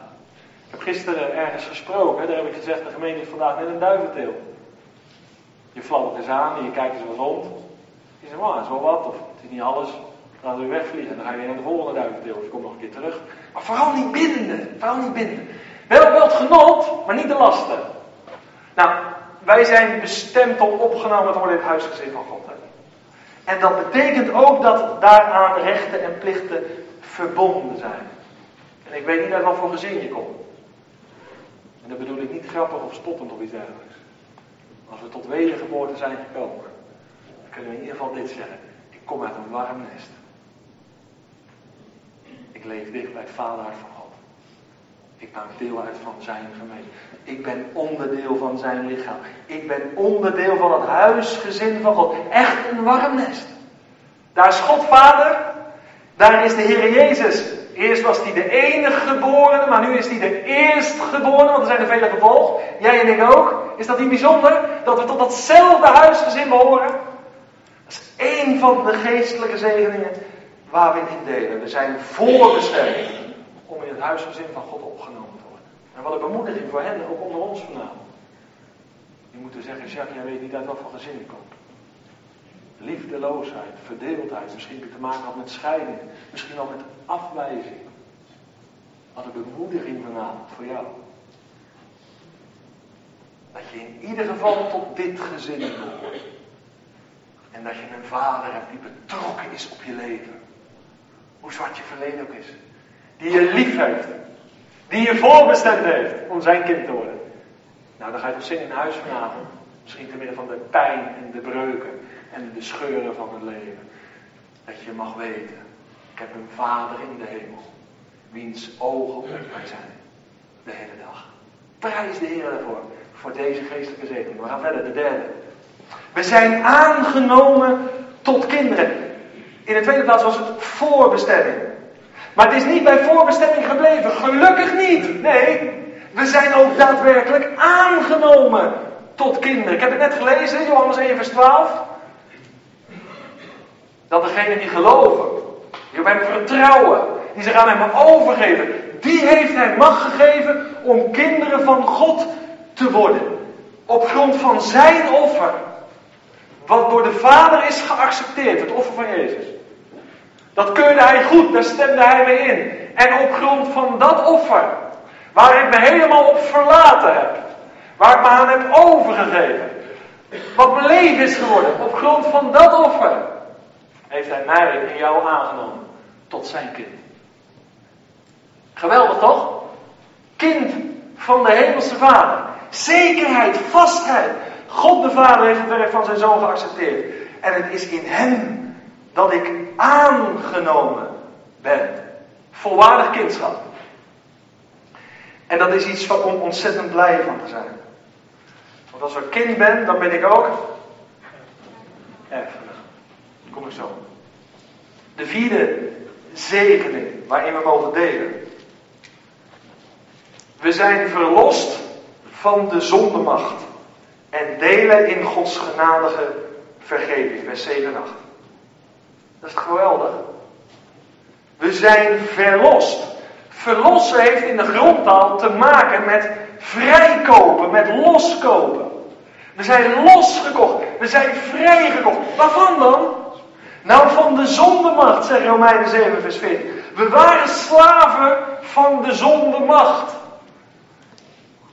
Ik heb gisteren ergens gesproken, daar heb ik gezegd, de gemeente is vandaag net een duiventeel. Je fladdert eens aan en je kijkt eens wat rond. Je zegt, oh, dat is wel wat, of het is niet alles. Dan we weer wegvliegen. Dan ga je weer naar de volgende duivendeel. Of je komt nog een keer terug. Maar vooral niet binden. Vooral niet binden. Wel, wel het genot, maar niet de lasten. Nou, wij zijn bestemd om opgenomen te worden in het huisgezin van God. En dat betekent ook dat daaraan rechten en plichten verbonden zijn. En ik weet niet uit wat voor gezin je komt. Dat bedoel ik niet grappig of spottend of iets dergelijks. Als we tot wedergeboorte zijn gekomen, dan kunnen we in ieder geval dit zeggen. Ik kom uit een warm nest. Ik leef dicht bij het vaderhart van God. Ik maak deel uit van zijn gemeente. Ik ben onderdeel van zijn lichaam. Ik ben onderdeel van het huisgezin van God. Echt een warm nest. Daar is God vader. Daar is de Heer Jezus. Eerst was hij de enige geborene, maar nu is hij de eerstgeborene, want er zijn er vele gevolgd. Jij en ik ook. Is dat niet bijzonder? Dat we tot datzelfde huisgezin behoren? Dat is één van de geestelijke zegeningen waar we in delen. We zijn voorbestemd om in het huisgezin van God opgenomen te worden. En wat een bemoediging voor hen, ook onder ons vanavond. Die moeten zeggen, Jacques, jij weet niet uit wat voor gezin ik kom. Liefdeloosheid, verdeeldheid, misschien te maken gehad met scheiding, misschien al met afwijzing. Wat een bemoediging vanavond voor jou. Dat je in ieder geval tot dit gezin behoort. En dat je een vader hebt die betrokken is op je leven. Hoe zwart je verleden ook is. Die je lief heeft. Die je voorbestemd heeft om zijn kind te worden. Nou, dan ga je toch zingen in huis vanavond. Misschien te midden van de pijn en de breuken en de scheuren van het leven. Dat je mag weten, ik heb een vader in de hemel. Wiens ogen op mij zijn. De hele dag. Prijs de Heer ervoor. Voor deze geestelijke zegen. We gaan verder, de derde. We zijn aangenomen tot kinderen. In de tweede plaats was het voorbestemming. Maar het is niet bij voorbestemming gebleven. Gelukkig niet. Nee, we zijn ook daadwerkelijk aangenomen tot kinderen. Ik heb het net gelezen, Johannes 1 vers 12. Dat degene die geloven, die op hem vertrouwen, die zich aan hem overgeven, die heeft hij macht gegeven om kinderen van God te worden. Op grond van zijn offer. Wat door de Vader is geaccepteerd, het offer van Jezus. Dat keurde hij goed, daar stemde hij mee in. En op grond van dat offer, waar ik me helemaal op verlaten heb, waar ik me aan heb overgegeven, wat mijn leven is geworden, op grond van dat offer, heeft hij mij en jou aangenomen tot zijn kind. Geweldig toch? Kind van de Hemelse Vader. Zekerheid, vastheid. God de Vader heeft het werk van zijn zoon geaccepteerd. En het is in hem dat ik aangenomen ben. Volwaardig kindschap. En dat is iets om ontzettend blij van te zijn. Want als ik kind ben, dan ben ik ook. Kom ik zo. De vierde zegening waarin we mogen delen. We zijn verlost van de zondemacht en delen in Gods genadige vergeving. Vers 7 en 8. Dat is geweldig. We zijn verlost. Verlossen heeft in de grondtaal te maken met vrijkopen, met loskopen. We zijn losgekocht. We zijn vrijgekocht. Waarvan dan? Nou, van de zondemacht, zegt Romeinen 7, vers 14. We waren slaven van de zondemacht.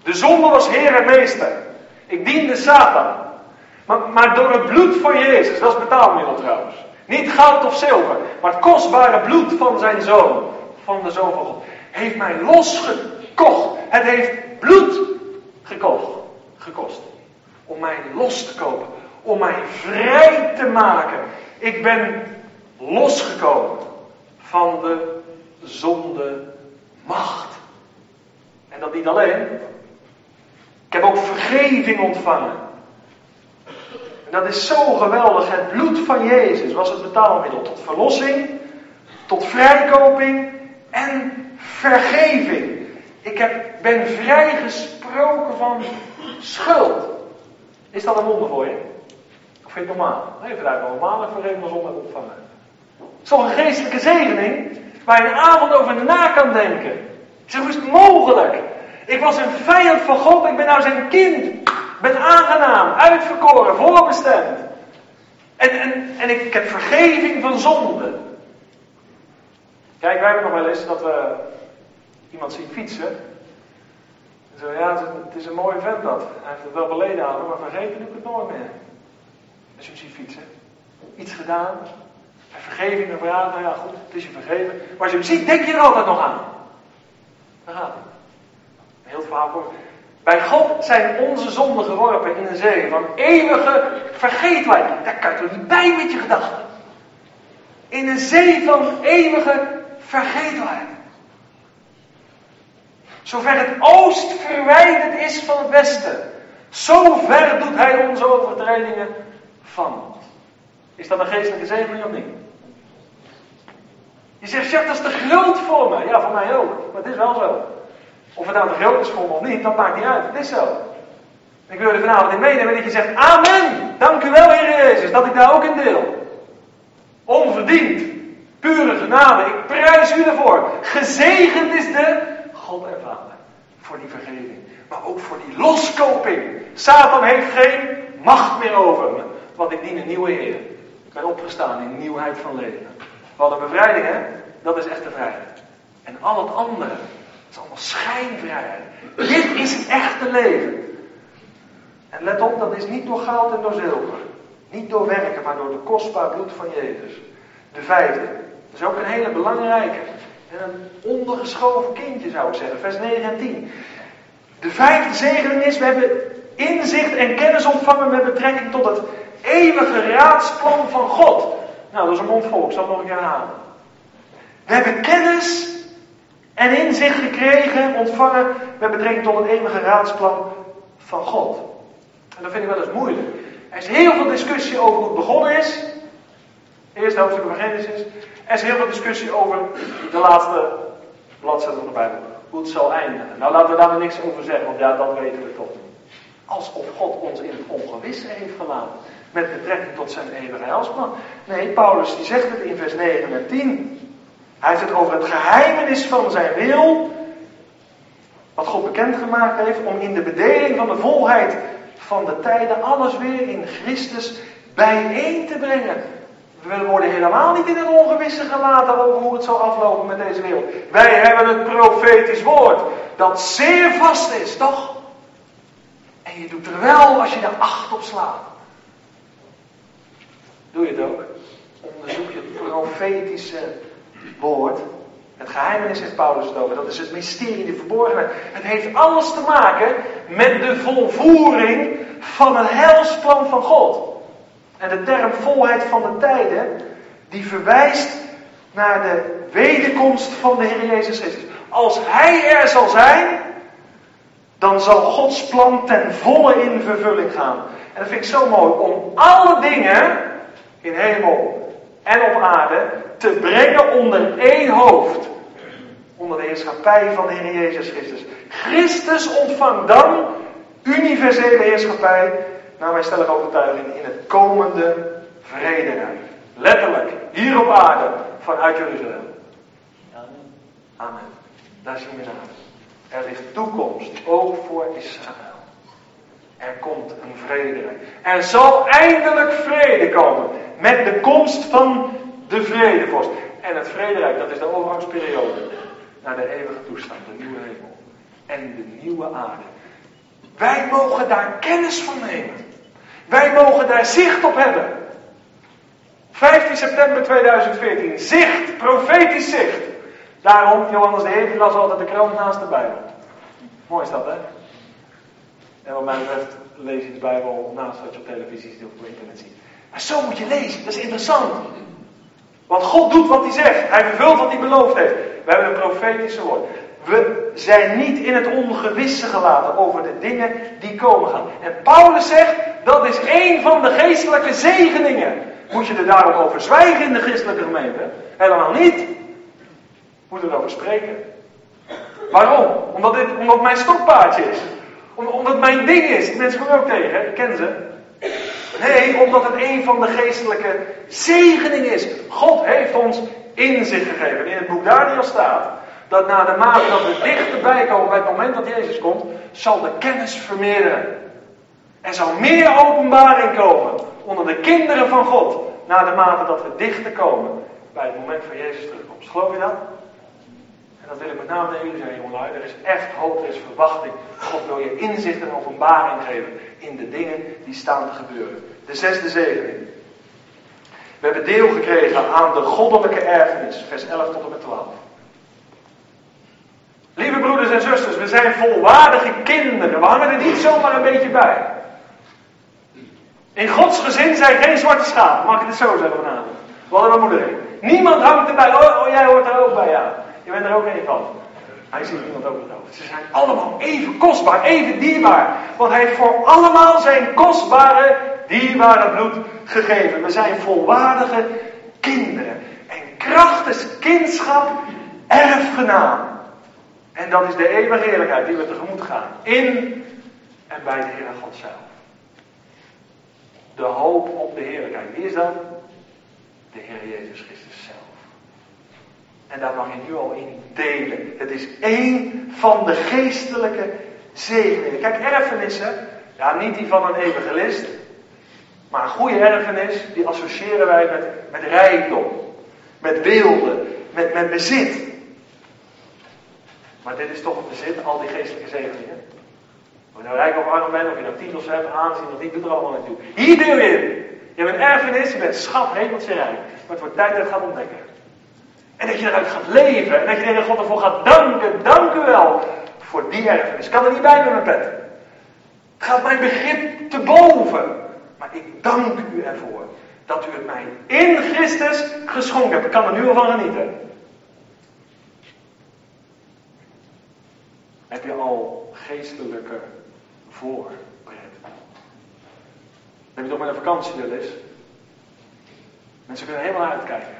De zonde was heer en meester. Ik diende Satan. Maar, maar door het bloed van Jezus, dat is betaalmiddel trouwens. Niet goud of zilver, maar het kostbare bloed van zijn zoon, van de zoon van God, heeft mij losgekocht. Het heeft bloed gekocht, gekost. Om mij los te kopen, om mij vrij te maken. Ik ben losgekomen van de zonde macht. En dat niet alleen. Ik heb ook vergeving ontvangen. En dat is zo geweldig. Het bloed van Jezus was het betaalmiddel tot verlossing, tot vrijkoping en vergeving. Ik heb, ben vrijgesproken van schuld. Is dat een wonder voor je? Normaal? Nee, wel normaal dat vergeving zonder toch een geestelijke zegening waar je een avond over na kan denken. Ik zeg, is het mogelijk? Ik was een vijand van God, ik ben nou zijn kind. Ik ben aangenaam, uitverkoren, voorbestemd. En, en, en ik heb vergeving van zonde. Kijk, wij hebben nog wel eens dat we iemand zien fietsen. En zo, ja, het is een mooie vent dat. Hij heeft het wel beleden aan, maar vergeten doe het nooit meer. Als je hem ziet fietsen. Iets gedaan. Vergeving en vragen, nou ja goed, het is je vergeven. Maar als je hem ziet, denk je er altijd nog aan. Daar gaat het. Een heel verhaal voor. Bij God zijn onze zonden geworpen in een zee van eeuwige vergeetheid. Daar kan je toch niet bij met je gedachten. In een zee van eeuwige vergeetheid. Zover het oost verwijderd is van het westen. Zo ver doet hij onze overtredingen van. Is dat een geestelijke zegening of niet? Je zegt, Jacques, dat is te groot voor me. Ja, voor mij ook. Maar het is wel zo. Of het nou te groot is voor me of niet, dat maakt niet uit. Het is zo. Ik wil er vanavond in meenemen dat je zegt, Amen. Dank u wel, Heer Jezus, dat ik daar ook in deel. Onverdiend. Pure genade. Ik prijs u ervoor. Gezegend is de God en. Voor die vergeving. Maar ook voor die loskoping. Satan heeft geen macht meer over me. Want ik dien een nieuwe Heer. Ik ben opgestaan in nieuwheid van leven. We hadden bevrijding, hè? Dat is echte vrijheid. En al het andere, is allemaal schijnvrijheid. Dit is het echte leven. En let op, dat is niet door goud en door zilver. Niet door werken, maar door de kostbaar bloed van Jezus. De vijfde. Dat is ook een hele belangrijke. En een ondergeschoven kindje zou ik zeggen. Vers 9 en 10. De vijfde zegening is, we hebben inzicht en kennis ontvangen met betrekking tot het eeuwige raadsplan van God. Nou, dat is een mondvol, ik zal nog een keer herhalen. We hebben kennis en inzicht gekregen, ontvangen met betrekking tot het eeuwige raadsplan van God. En dat vind ik wel eens moeilijk. Er is heel veel discussie over hoe het begonnen is. Eerste hoofdstuk van Genesis. Er is heel veel discussie over de laatste bladzijde van de Bijbel. Hoe het zal eindigen. Nou, laten we daar niks over zeggen, want ja, dat weten we toch niet. Alsof God ons in het ongewisse heeft gelaten. Met betrekking tot zijn eeuwige heilsplan. Nee, Paulus die zegt het in vers 9 en 10. Hij heeft het over het geheimenis van zijn wil. Wat God bekendgemaakt heeft om in de bedeling van de volheid van de tijden alles weer in Christus bijeen te brengen. We worden helemaal niet in het ongewisse gelaten over hoe het zal aflopen met deze wereld. Wij hebben het profetisch woord dat zeer vast is, toch? En je doet er wel als je er acht op slaat. Doe je het ook? Onderzoek je het profetische woord. Het geheimenis heeft Paulus het over. Dat is het mysterie, de verborgenheid. Het heeft alles te maken met de volvoering van het heilsplan van God. En de term volheid van de tijden, die verwijst naar de wederkomst van de Heer Jezus Christus. Als Hij er zal zijn, dan zal Gods plan ten volle in vervulling gaan. En dat vind ik zo mooi, om alle dingen in hemel en op aarde te brengen onder één hoofd. Onder de heerschappij van de Heer Jezus Christus. Christus ontvangt dan universele heerschappij, naar mijn stellige overtuiging, in het komende vrederijk. Letterlijk, hier op aarde, vanuit Jeruzalem. Amen. Daar zien we naar. Er ligt toekomst, ook voor Israël. Er komt een vrederijk. Er zal eindelijk vrede komen. Met de komst van de vredevorst. En het vrederijk, dat is de overgangsperiode. Naar de eeuwige toestand, de nieuwe hemel. En de nieuwe aarde. Wij mogen daar kennis van nemen. Wij mogen daar zicht op hebben. 15 september 2014. Zicht, profetisch zicht. Daarom, Johannes de Heer las altijd de krant naast de Bijbel. Mooi is dat, hè? En wat mij betreft lees je de Bijbel naast wat je op televisie ziet of op internet ziet. Maar zo moet je lezen, dat is interessant. Want God doet wat hij zegt. Hij vervult wat hij beloofd heeft. We hebben een profetische woord. We zijn niet in het ongewisse gelaten over de dingen die komen gaan. En Paulus zegt, dat is een van de geestelijke zegeningen. Moet je er daarom over zwijgen in de christelijke gemeente? Helemaal niet. Moet er over spreken. Waarom? Omdat dit omdat mijn stokpaardje is. Omdat het mijn ding is. Mensen komen ook tegen, ik ken ze. Nee, omdat het een van de geestelijke zegeningen is. God heeft ons inzicht gegeven. In het boek Daniel staat Dat na de mate dat we dichterbij komen bij het moment dat Jezus komt, zal de kennis vermeerderen. Er zal meer openbaring komen onder de kinderen van God. Na de mate dat we dichter komen bij het moment van Jezus terugkomst. Geloof je dat? Dat wil ik met name tegen jullie zeggen, jongelui. Er is echt hoop, er is verwachting. God wil je inzicht en openbaring geven in de dingen die staan te gebeuren. De zesde zegening. We hebben deel gekregen aan de goddelijke erfenis, vers 11 tot en met 12. Lieve broeders en zusters, we zijn volwaardige kinderen. We hangen er niet zomaar een beetje bij. In Gods gezin zijn geen zwarte schapen, mag ik het zo zeggen vanavond. Hadden mijn moeder. Niemand hangt erbij. Oh, oh, jij hoort er ook bij, ja. Je bent er ook een van. Hij ziet niemand over het hoofd. Ze zijn allemaal even kostbaar, even dierbaar. Want hij heeft voor allemaal zijn kostbare, dierbare bloed gegeven. We zijn volwaardige kinderen. En kracht kindschap erfgenaam. En dat is de eeuwige heerlijkheid die we tegemoet gaan. In en bij de Heer God zelf. De hoop op de heerlijkheid. Wie is dat? De Heer Jezus Christus zelf. En daar mag je nu al in delen. Het is één van de geestelijke zegeningen. Kijk, erfenissen, ja, niet die van een evangelist. Maar een goede erfenis, die associëren wij met, met rijkdom. Met beelden, met, met bezit. Maar dit is toch een bezit, al die geestelijke zegeningen. Of je nou rijk of arm bent, of je nou titels hebt, aanzien of niet, doet er allemaal niet toe. Hier in. Je hebt een erfenis, je bent schat, hemeltje rijk. Maar het wordt tijd dat gaat ontdekken. En dat je eruit gaat leven. En dat je tegen God ervoor gaat danken. Dank u wel voor die erfenis. Ik kan er niet bij met mijn pet. Het gaat mijn begrip te boven. Maar ik dank u ervoor dat u het mij in Christus geschonken hebt. Ik kan er nu al van genieten. Heb je al geestelijke voorpret? Heb je toch met een vakantie wel eens? Mensen kunnen helemaal uitkijken.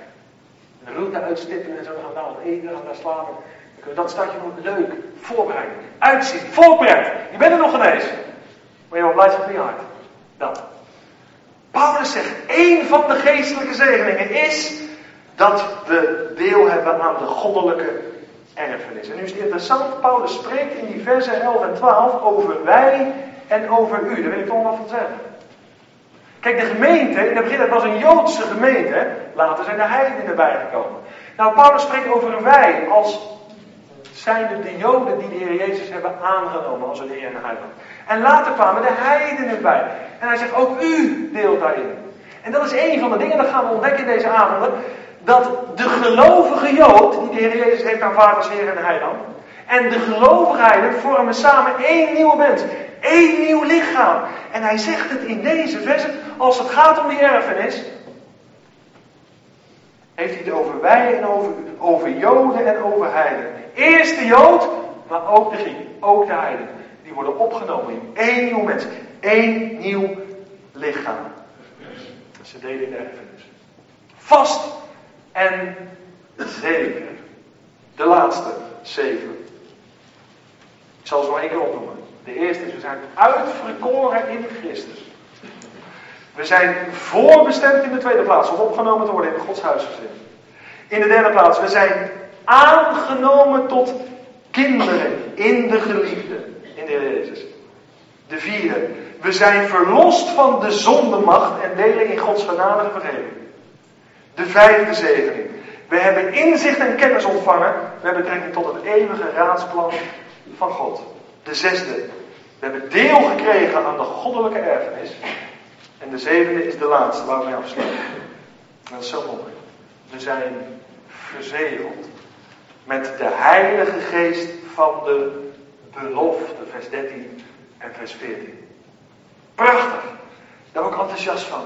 Een route uitstippen en zo gaan daar wat eten, gaan daar slapen. Dan kunnen dat stadje nog leuk voorbereiden. Uitzien, voorpret. Je bent er nog ineens. Maar je wordt blij op je hart. Dat. Paulus zegt, één van de geestelijke zegeningen is dat we deel hebben aan de goddelijke erfenis. En nu is het interessant, Paulus spreekt in die versen 11 en 12 over wij en over u. Daar wil ik toch wat van zeggen. Kijk, de gemeente, in het begin het was een Joodse gemeente, later zijn de heidenen bijgekomen. Nou, Paulus spreekt over wij als zijnde de Joden die de Heer Jezus hebben aangenomen als een Heer en Heiland. En later kwamen de heidenen bij. En hij zegt, ook u deelt daarin. En dat is een van de dingen, dat gaan we ontdekken in deze avonden, dat de gelovige Jood, die de Heer Jezus heeft aanvaard als Heer en Heiland, en de gelovigheden vormen samen één nieuwe mens. Één nieuw lichaam. En hij zegt het in deze versen, als het gaat om die erfenis, heeft hij het over wij en over, over Joden en over heiden. Eerst de Jood, maar ook de Griek, ook de heiden. Die worden opgenomen in één nieuw mens, één nieuw lichaam. Ze delen in de erfenis. Vast en zeker. De laatste zeven. Ik zal ze nog één keer opnoemen. De eerste is, we zijn uitverkoren in Christus. We zijn voorbestemd in de tweede plaats om opgenomen te worden in Gods huisgezin. In de derde plaats, we zijn aangenomen tot kinderen in de geliefde, in de Heer Jezus. De vierde, we zijn verlost van de zondemacht en delen in Gods genadige vergeving. De vijfde zegening, we hebben inzicht en kennis ontvangen met betrekking tot het eeuwige raadsplan van God. De zesde, we hebben deel gekregen aan de goddelijke erfenis. En de zevende is de laatste waar we afsluiten. Dat is zo mooi. We zijn verzegeld met de Heilige Geest van de belofte, vers 13 en vers 14. Prachtig. Daar ben ik enthousiast van.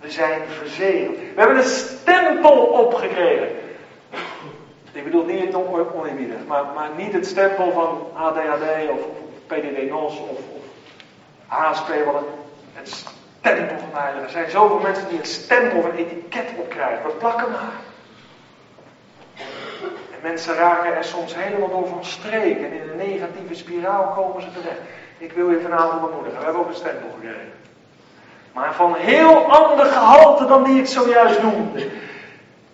We zijn verzegeld. We hebben een stempel opgekregen. Ik bedoel niet oneerbiedig, maar, maar niet het stempel van ADHD of, of PDD-NOS of, of HSP, wat het, het stempel van heilige. Er zijn zoveel mensen die een stempel of een etiket opkrijgen. We plakken maar. En mensen raken er soms helemaal door van streek en in een negatieve spiraal komen ze terecht. Ik wil je vanavond bemoedigen. We hebben ook een stempel gekregen. Maar van heel ander gehalte dan die ik zojuist noemde.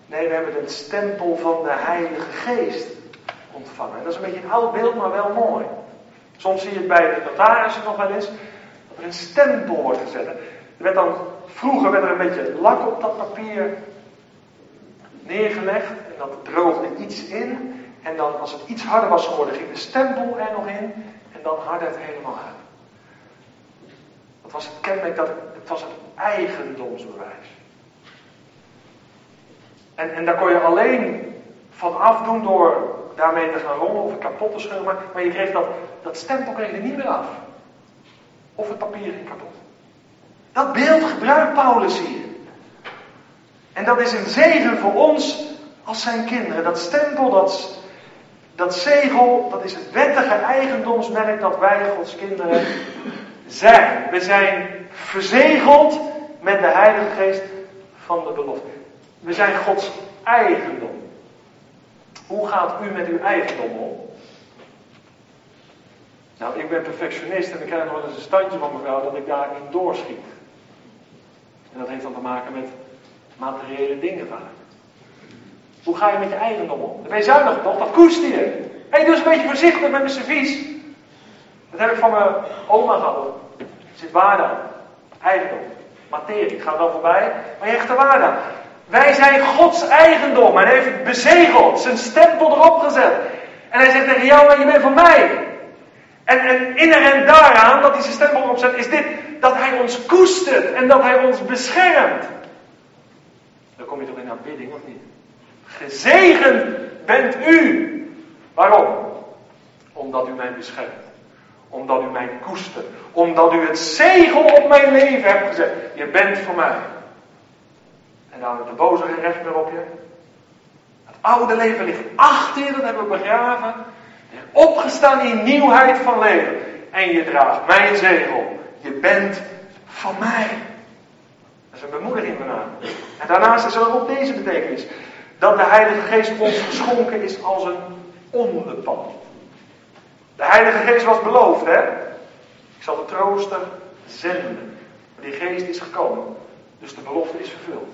Nee, we hebben een stempel van de Heilige Geest. Ontvangen. En dat is een beetje een oud beeld, maar wel mooi. Soms zie je het bij de notarissen nog wel eens, dat er een stempel wordt gezet. Er werd dan, vroeger werd er een beetje lak op dat papier neergelegd en dat droogde iets in. En dan, als het iets harder was geworden, ging de stempel er nog in en dan hardde het helemaal uit. Dat was het kenmerk, dat het was het eigendomsbewijs. En, en daar kon je alleen van afdoen door daarmee te gaan rommelen of kapot te. Maar, maar je kreeg dat, dat stempel kreeg je niet meer af. Of het papier ging kapot. Dat beeld gebruikt Paulus hier. En dat is een zegen voor ons als zijn kinderen. Dat stempel, dat, dat zegel, dat is het wettige eigendomsmerk dat wij Gods kinderen zijn. We zijn verzegeld met de Heilige Geest van de belofte. We zijn Gods eigendom. Hoe gaat u met uw eigendom om? Nou, ik ben perfectionist en ik krijg nog eens een standje van mevrouw dat ik daarin doorschiet. En dat heeft dan te maken met materiële dingen vaak. Hoe ga je met je eigendom om? Dan ben je zuinig toch? Dat koester je. Hé, hey, doe eens een beetje voorzichtig met mijn servies. Dat heb ik van mijn oma gehad. Er zit waarde aan. Eigendom. Materie. Gaat wel voorbij. Maar je hecht er waarde aan. Wij zijn Gods eigendom. Hij heeft het bezegeld. Zijn stempel erop gezet. En hij zegt tegen jou, je bent van mij. En, en inherent daaraan, dat hij zijn stempel erop zet, is dit. Dat hij ons koestert. En dat hij ons beschermt. Dan kom je toch in aanbidding, of niet? Gezegend bent u. Waarom? Omdat u mij beschermt. Omdat u mij koestert. Omdat u het zegel op mijn leven hebt gezet. Je bent voor mij. En dan de boze geen recht meer op je. Het oude leven ligt achter dat hebben we begraven. Opgestaan in nieuwheid van leven. En je draagt mijn zegel. Je bent van mij. Dat is een bemoediging van En daarnaast is er ook deze betekenis. Dat de Heilige Geest ons geschonken is als een onderpand. De Heilige Geest was beloofd, hè? Ik zal de trooster zenden. Maar die geest is gekomen. Dus de belofte is vervuld.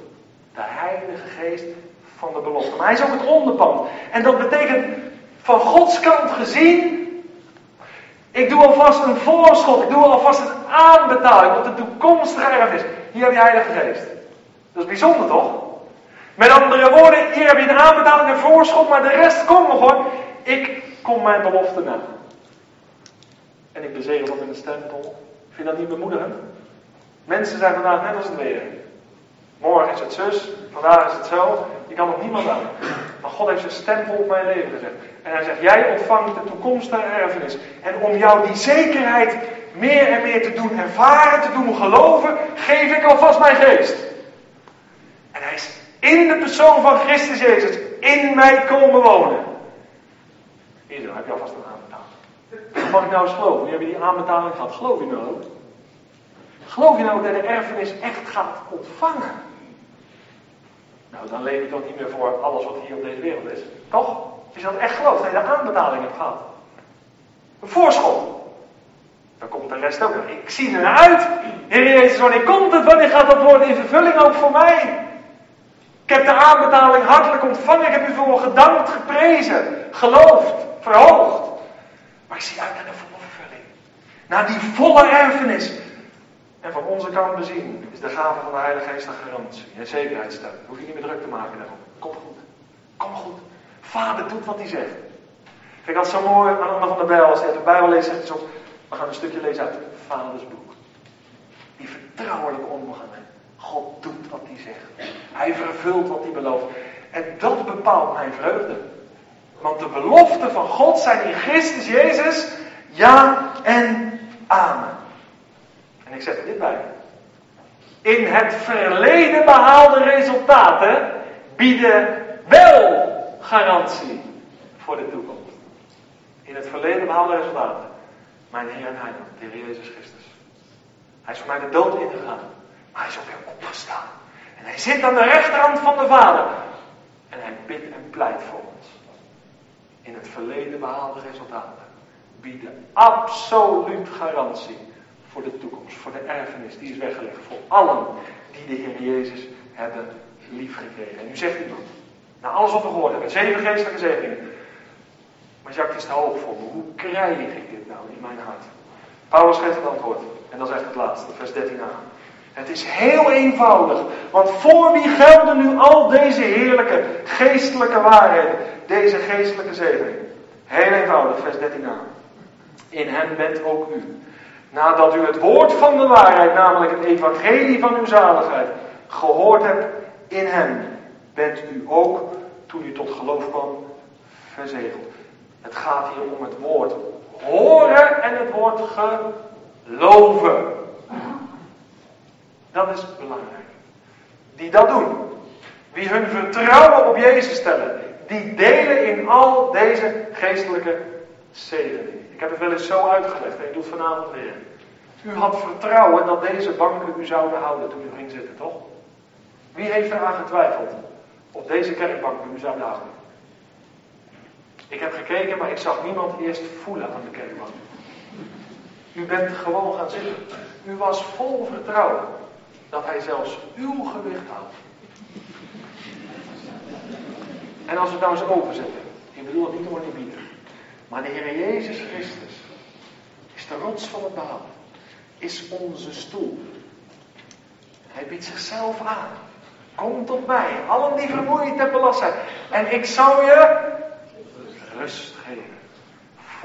De Heilige Geest van de belofte. Maar hij is ook het onderpand. En dat betekent van Gods kant gezien. Ik doe alvast een voorschot. Ik doe alvast een aanbetaling op de toekomstige erfenis. Hier heb je Heilige Geest. Dat is bijzonder toch? Met andere woorden, hier heb je een aanbetaling en voorschot, maar de rest komt nog hoor. Ik kom mijn belofte na. En ik bezegel dat in een stempel. Vind je dat niet bemoedigend? Mensen zijn vandaag net als het weer. Morgen is het zus, vandaag is het zo. Je kan nog niemand aan. Maar God heeft zijn stempel op mijn leven gezet. En hij zegt, jij ontvangt de toekomstige erfenis. En om jou die zekerheid meer en meer te doen ervaren, te doen geloven, geef ik alvast mijn geest. En hij is in de persoon van Christus Jezus in mij komen wonen. Hier heb je alvast een aanbetaling. Mag ik nou eens geloven? Nu heb je die aanbetaling gehad. Geloof je nou ook? Geloof je nou dat de erfenis echt gaat ontvangen? Nou, dan leef je toch niet meer voor alles wat hier op deze wereld is. Toch? Je dat echt gelooft, dat je de aanbetaling hebt gehad. Een voorschot. Dan komt de rest ook. Ik zie er naar uit. Heer Jezus, wanneer komt het? Wanneer gaat dat woord in vervulling ook voor mij? Ik heb de aanbetaling hartelijk ontvangen. Ik heb u voor gedankt, geprezen, geloofd, verhoogd. Maar ik zie uit naar de volle vervulling. Naar die volle erfenis. En van onze kant bezien is de gave van de Heilige Geest een garantie en zekerheid stellen. Hoef je niet meer druk te maken daarom. Kom goed. Kom goed. Vader doet wat hij zegt. Ik dat zo mooi aan Anna van de Bijl. Als hij de Bijbel leest, zegt hij we gaan een stukje lezen uit Vaders boek. Die vertrouwelijke omgang God doet wat hij zegt. Hij vervult wat hij belooft. En dat bepaalt mijn vreugde. Want de beloften van God zijn in Christus Jezus ja en amen. En ik zet er dit bij. In het verleden behaalde resultaten bieden wel garantie voor de toekomst. In het verleden behaalde resultaten. Mijn Heer en Heiland, de Heer Jezus Christus. Hij is voor mij de dood ingegaan. Maar hij is ook weer opgestaan. En hij zit aan de rechterhand van de Vader. En hij bidt en pleit voor ons. In het verleden behaalde resultaten bieden absoluut garantie voor de toekomst, voor de erfenis die is weggelegd voor allen die de Heer Jezus hebben liefgekregen. En nu zegt iemand, na alles wat we gehoord hebben, zeven geestelijke zegeningen. Maar Jacques is te hoog voor me. Hoe krijg ik dit nou in mijn hart? Paulus geeft het antwoord. En dat is echt het laatste, vers 13a. Het is heel eenvoudig. Want voor wie gelden nu al deze heerlijke geestelijke waarheden? Deze geestelijke zegening. Heel eenvoudig, vers 13a. In hem bent ook u. Nadat u het woord van de waarheid, namelijk het evangelie van uw zaligheid, gehoord hebt in hem, bent u ook, toen u tot geloof kwam, verzegeld. Het gaat hier om het woord horen en het woord geloven. Dat is belangrijk. Die dat doen. Wie hun vertrouwen op Jezus stellen. Die delen in al deze geestelijke zegeningen. Ik heb het wel eens zo uitgelegd en ik doe het vanavond weer. U had vertrouwen dat deze banken u zouden houden toen u ging zitten, toch? Wie heeft eraan getwijfeld? Op deze kerkbank u zouden houden. Ik heb gekeken, maar ik zag niemand eerst voelen aan de kerkbank. U bent gewoon gaan zitten. U was vol vertrouwen dat hij zelfs uw gewicht houdt. En als we het nou eens overzetten. Ik bedoel het niet om te bieden. Maar de Heer Jezus Christus is de rots van het behoud. Is onze stoel. Hij biedt zichzelf aan. Kom tot mij, allen die vermoeid en belast zijn. En ik zal je rust geven.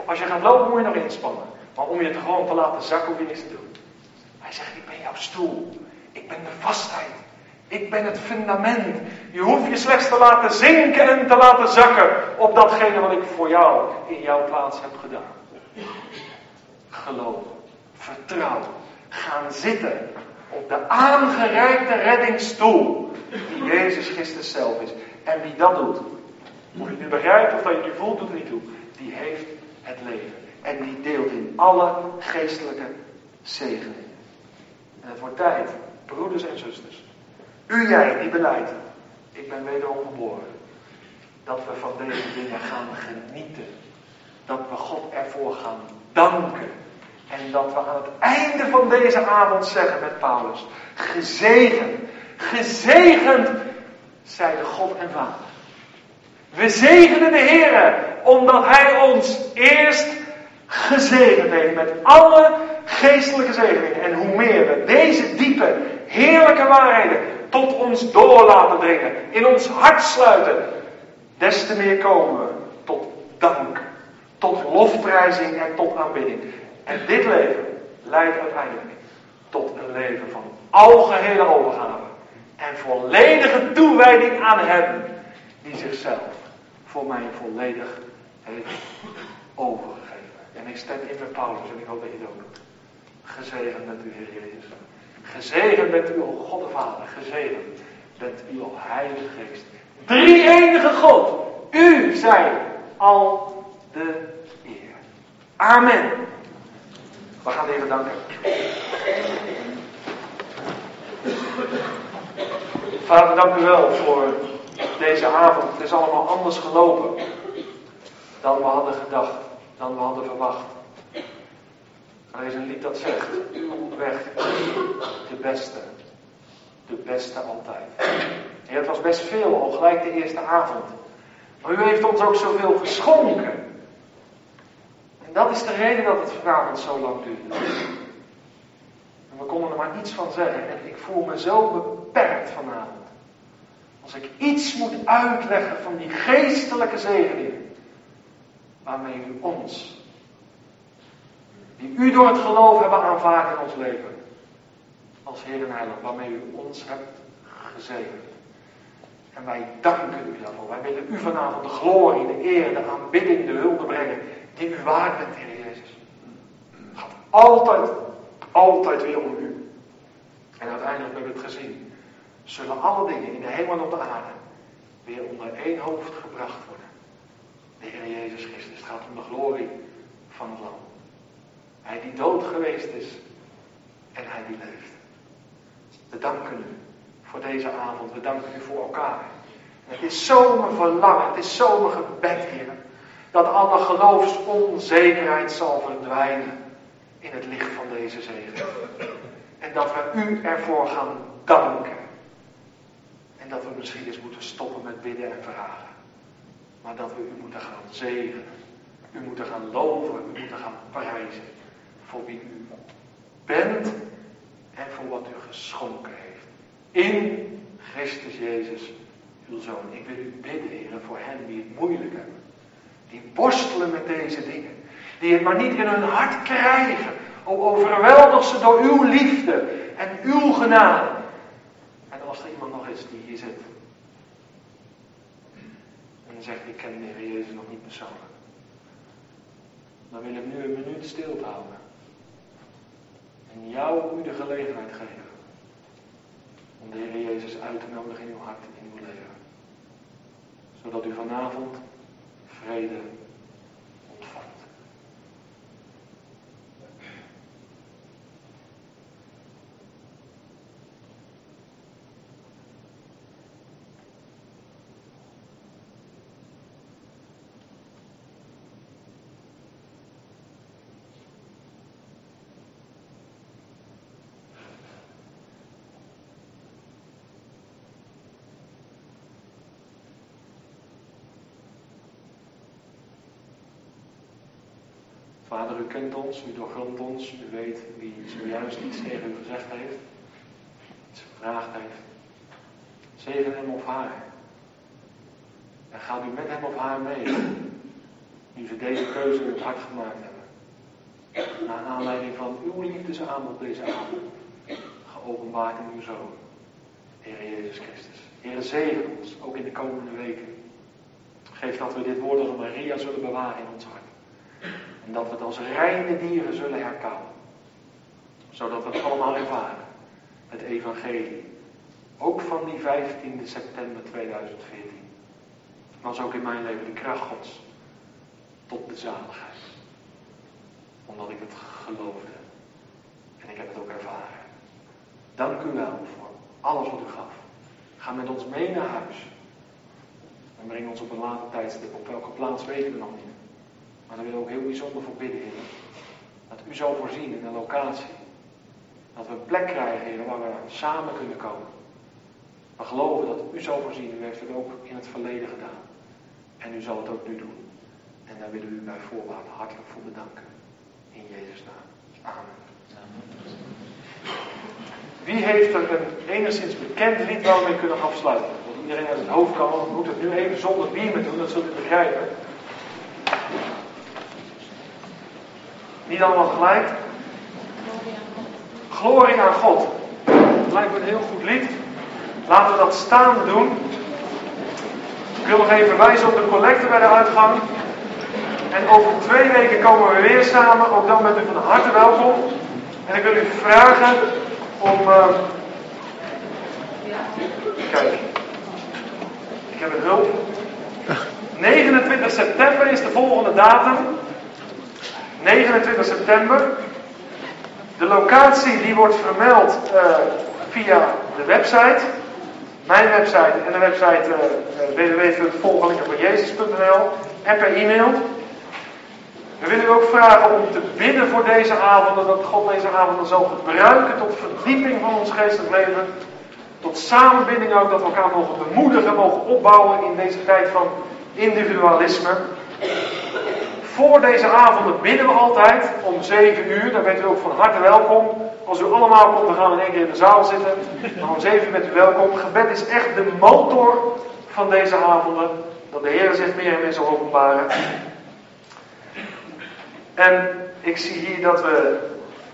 Als je gaat lopen moet je nog inspannen. Maar om je te gewoon te laten zakken hoef je niks te doen. Hij zegt, ik ben jouw stoel. Ik ben de vastheid. Ik ben het fundament. Je hoeft je slechts te laten zinken en te laten zakken op datgene wat ik voor jou in jouw plaats heb gedaan. Geloof, vertrouw, gaan zitten op de aangereikte reddingsstoel die Jezus Christus zelf is. En wie dat doet, of je het nu begrijpt of dat je het nu voelt, doet niet toe. Die heeft het leven. En die deelt in alle geestelijke zegeningen. En het wordt tijd, broeders en zusters. U jij die beleidt. Ik ben wederom geboren. Dat we van deze dingen gaan genieten. Dat we God ervoor gaan danken. En dat we aan het einde van deze avond zeggen met Paulus. Gezegend. Gezegend zij de God en Vader. We zegenen de Heer, omdat Hij ons eerst gezegend heeft met alle geestelijke zegeningen. En hoe meer we deze diepe, heerlijke waarheden tot ons door laten dringen, in ons hart sluiten, des te meer komen we tot dank, tot lofprijzing en tot aanbidding. En dit leven leidt uiteindelijk tot een leven van algehele overgave en volledige toewijding aan Hem, die zichzelf voor mij volledig heeft overgegeven. En ik stem in met Paulus en ik hoop dat je het ook doet. Gezegend bent u, Heer Jezus. Gezegend bent u, o God de Vader. Gezegend bent u, o Heilige Geest. Drie enige God. U zij al de eer. Amen. We gaan even danken. Vader, dank u wel voor deze avond. Het is allemaal anders gelopen dan we hadden gedacht, dan we hadden verwacht. Er is een lied dat zegt, uw weg de beste, de beste altijd. Het was best veel, al gelijk de eerste avond. Maar u heeft ons ook zoveel geschonken. En dat is de reden dat het vanavond zo lang duurde. En we konden er maar iets van zeggen. En ik voel me zo beperkt vanavond. Als ik iets moet uitleggen van die geestelijke zegening. Waarmee u ons, die u door het geloof hebben aanvaard in ons leven. Als Heer en Heiland, waarmee u ons hebt gezegend. En wij danken u daarvoor. Wij willen u vanavond de glorie, de eer, de aanbidding, de hulde brengen. Die u waard bent, Heer Jezus. Het gaat altijd, altijd weer om u. En uiteindelijk hebben we het gezien zullen alle dingen in de hemel en op de aarde weer onder één hoofd gebracht worden. De Heer Jezus Christus. Het gaat om de glorie van het Lam. Hij die dood geweest is en hij die leeft. We danken u voor deze avond. We danken u voor elkaar. het is zo'n verlangen, het is zo'n gebed, Heer, dat alle geloofsonzekerheid zal verdwijnen in het licht van deze zegen. En dat we u ervoor gaan danken. En dat we misschien eens moeten stoppen met bidden en vragen. Maar dat we u moeten gaan zegenen. u moeten gaan loven, u moeten gaan prijzen voor wie u bent en voor wat u geschonken heeft. In Christus Jezus, uw Zoon. Ik wil u bidden, heren, voor hen die het moeilijk hebben. Die worstelen met deze dingen. Die het maar niet in hun hart krijgen. O overweldig ze door uw liefde en uw genade. En als er iemand nog is die hier zit. En zegt, ik ken de Heer Jezus nog niet persoonlijk. Dan wil ik nu een minuut stil houden. En jou u de gelegenheid geven. Om de Heer Jezus uit te nodigen in uw hart, in uw leven. Zodat u vanavond vrede Vader, u kent ons, u doorgrondt ons, u weet wie zojuist iets tegen u gezegd heeft, iets gevraagd heeft. Zegen hem of haar. En gaat u met hem of haar mee, nu ze deze keuze in het hart gemaakt hebben. Naar aanleiding van uw liefdesaanbod deze avond, geopenbaard in uw Zoon, Heer Jezus Christus. Heer, zegen ons, ook in de komende weken. Geef dat we dit woord van Maria zullen bewaren in ons hart. En dat we het als reine dieren zullen herkauwen. Zodat we het allemaal ervaren. Het evangelie. Ook van die 15 september 2014. Was ook in mijn leven de kracht Gods. Tot de zaligheid. Omdat ik het geloofde. En ik heb het ook ervaren. Dank u wel voor alles wat u gaf. Ga met ons mee naar huis. En breng ons op een later tijdstip. Op welke plaats weten we nog niet. Maar daar wil ik ook heel bijzonder voor bidden. Dat u zal voorzien in een locatie. Dat we een plek krijgen, Heer, waar we samen kunnen komen. We geloven dat u zal voorzien. U heeft het ook in het verleden gedaan. En u zal het ook nu doen. En daar willen we u bij voorbaat hartelijk voor bedanken. In Jezus' naam. Amen. Wie heeft er een enigszins bekend lied waar we mee kunnen afsluiten? Want iedereen uit het hoofd kan, we moeten het nu even zonder bier doen, dat zult u begrijpen. Niet allemaal gelijk. Glorie aan God. Dat lijkt me een heel goed lied. Laten we dat staande doen. Ik wil nog even wijzen op de collecte bij de uitgang. En over twee weken komen we weer samen. Ook dan bent u van harte welkom. En ik wil u vragen om. Uh... Kijk. Ik heb een hulp. 29 september is de volgende datum. 29 september. De locatie die wordt vermeld uh, via de website. Mijn website en de website uh, en per e-mail. We willen u ook vragen om te bidden voor deze avonden, dat God deze avonden zal gebruiken tot verdieping van ons geestelijk leven. Tot samenbinding ook, dat we elkaar mogen bemoedigen, mogen opbouwen in deze tijd van individualisme. Voor deze avonden bidden we altijd om 7 uur. Dan bent u ook van harte welkom. Als u allemaal komt, dan gaan we in één keer in de zaal zitten. Dan om 7 uur bent u welkom. Gebed is echt de motor van deze avonden. Dat de Heer zich meer en meer zal openbaren. En ik zie hier dat, we,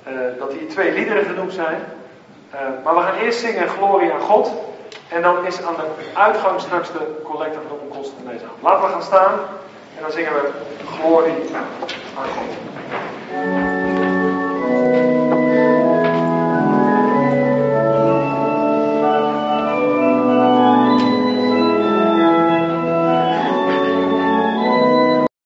uh, dat hier twee liederen genoemd zijn. Uh, maar we gaan eerst zingen Glorie aan God. En dan is aan de uitgang straks de collecte van de onkosten deze avond. Laten we gaan staan. En dan zingen we glorie aan God.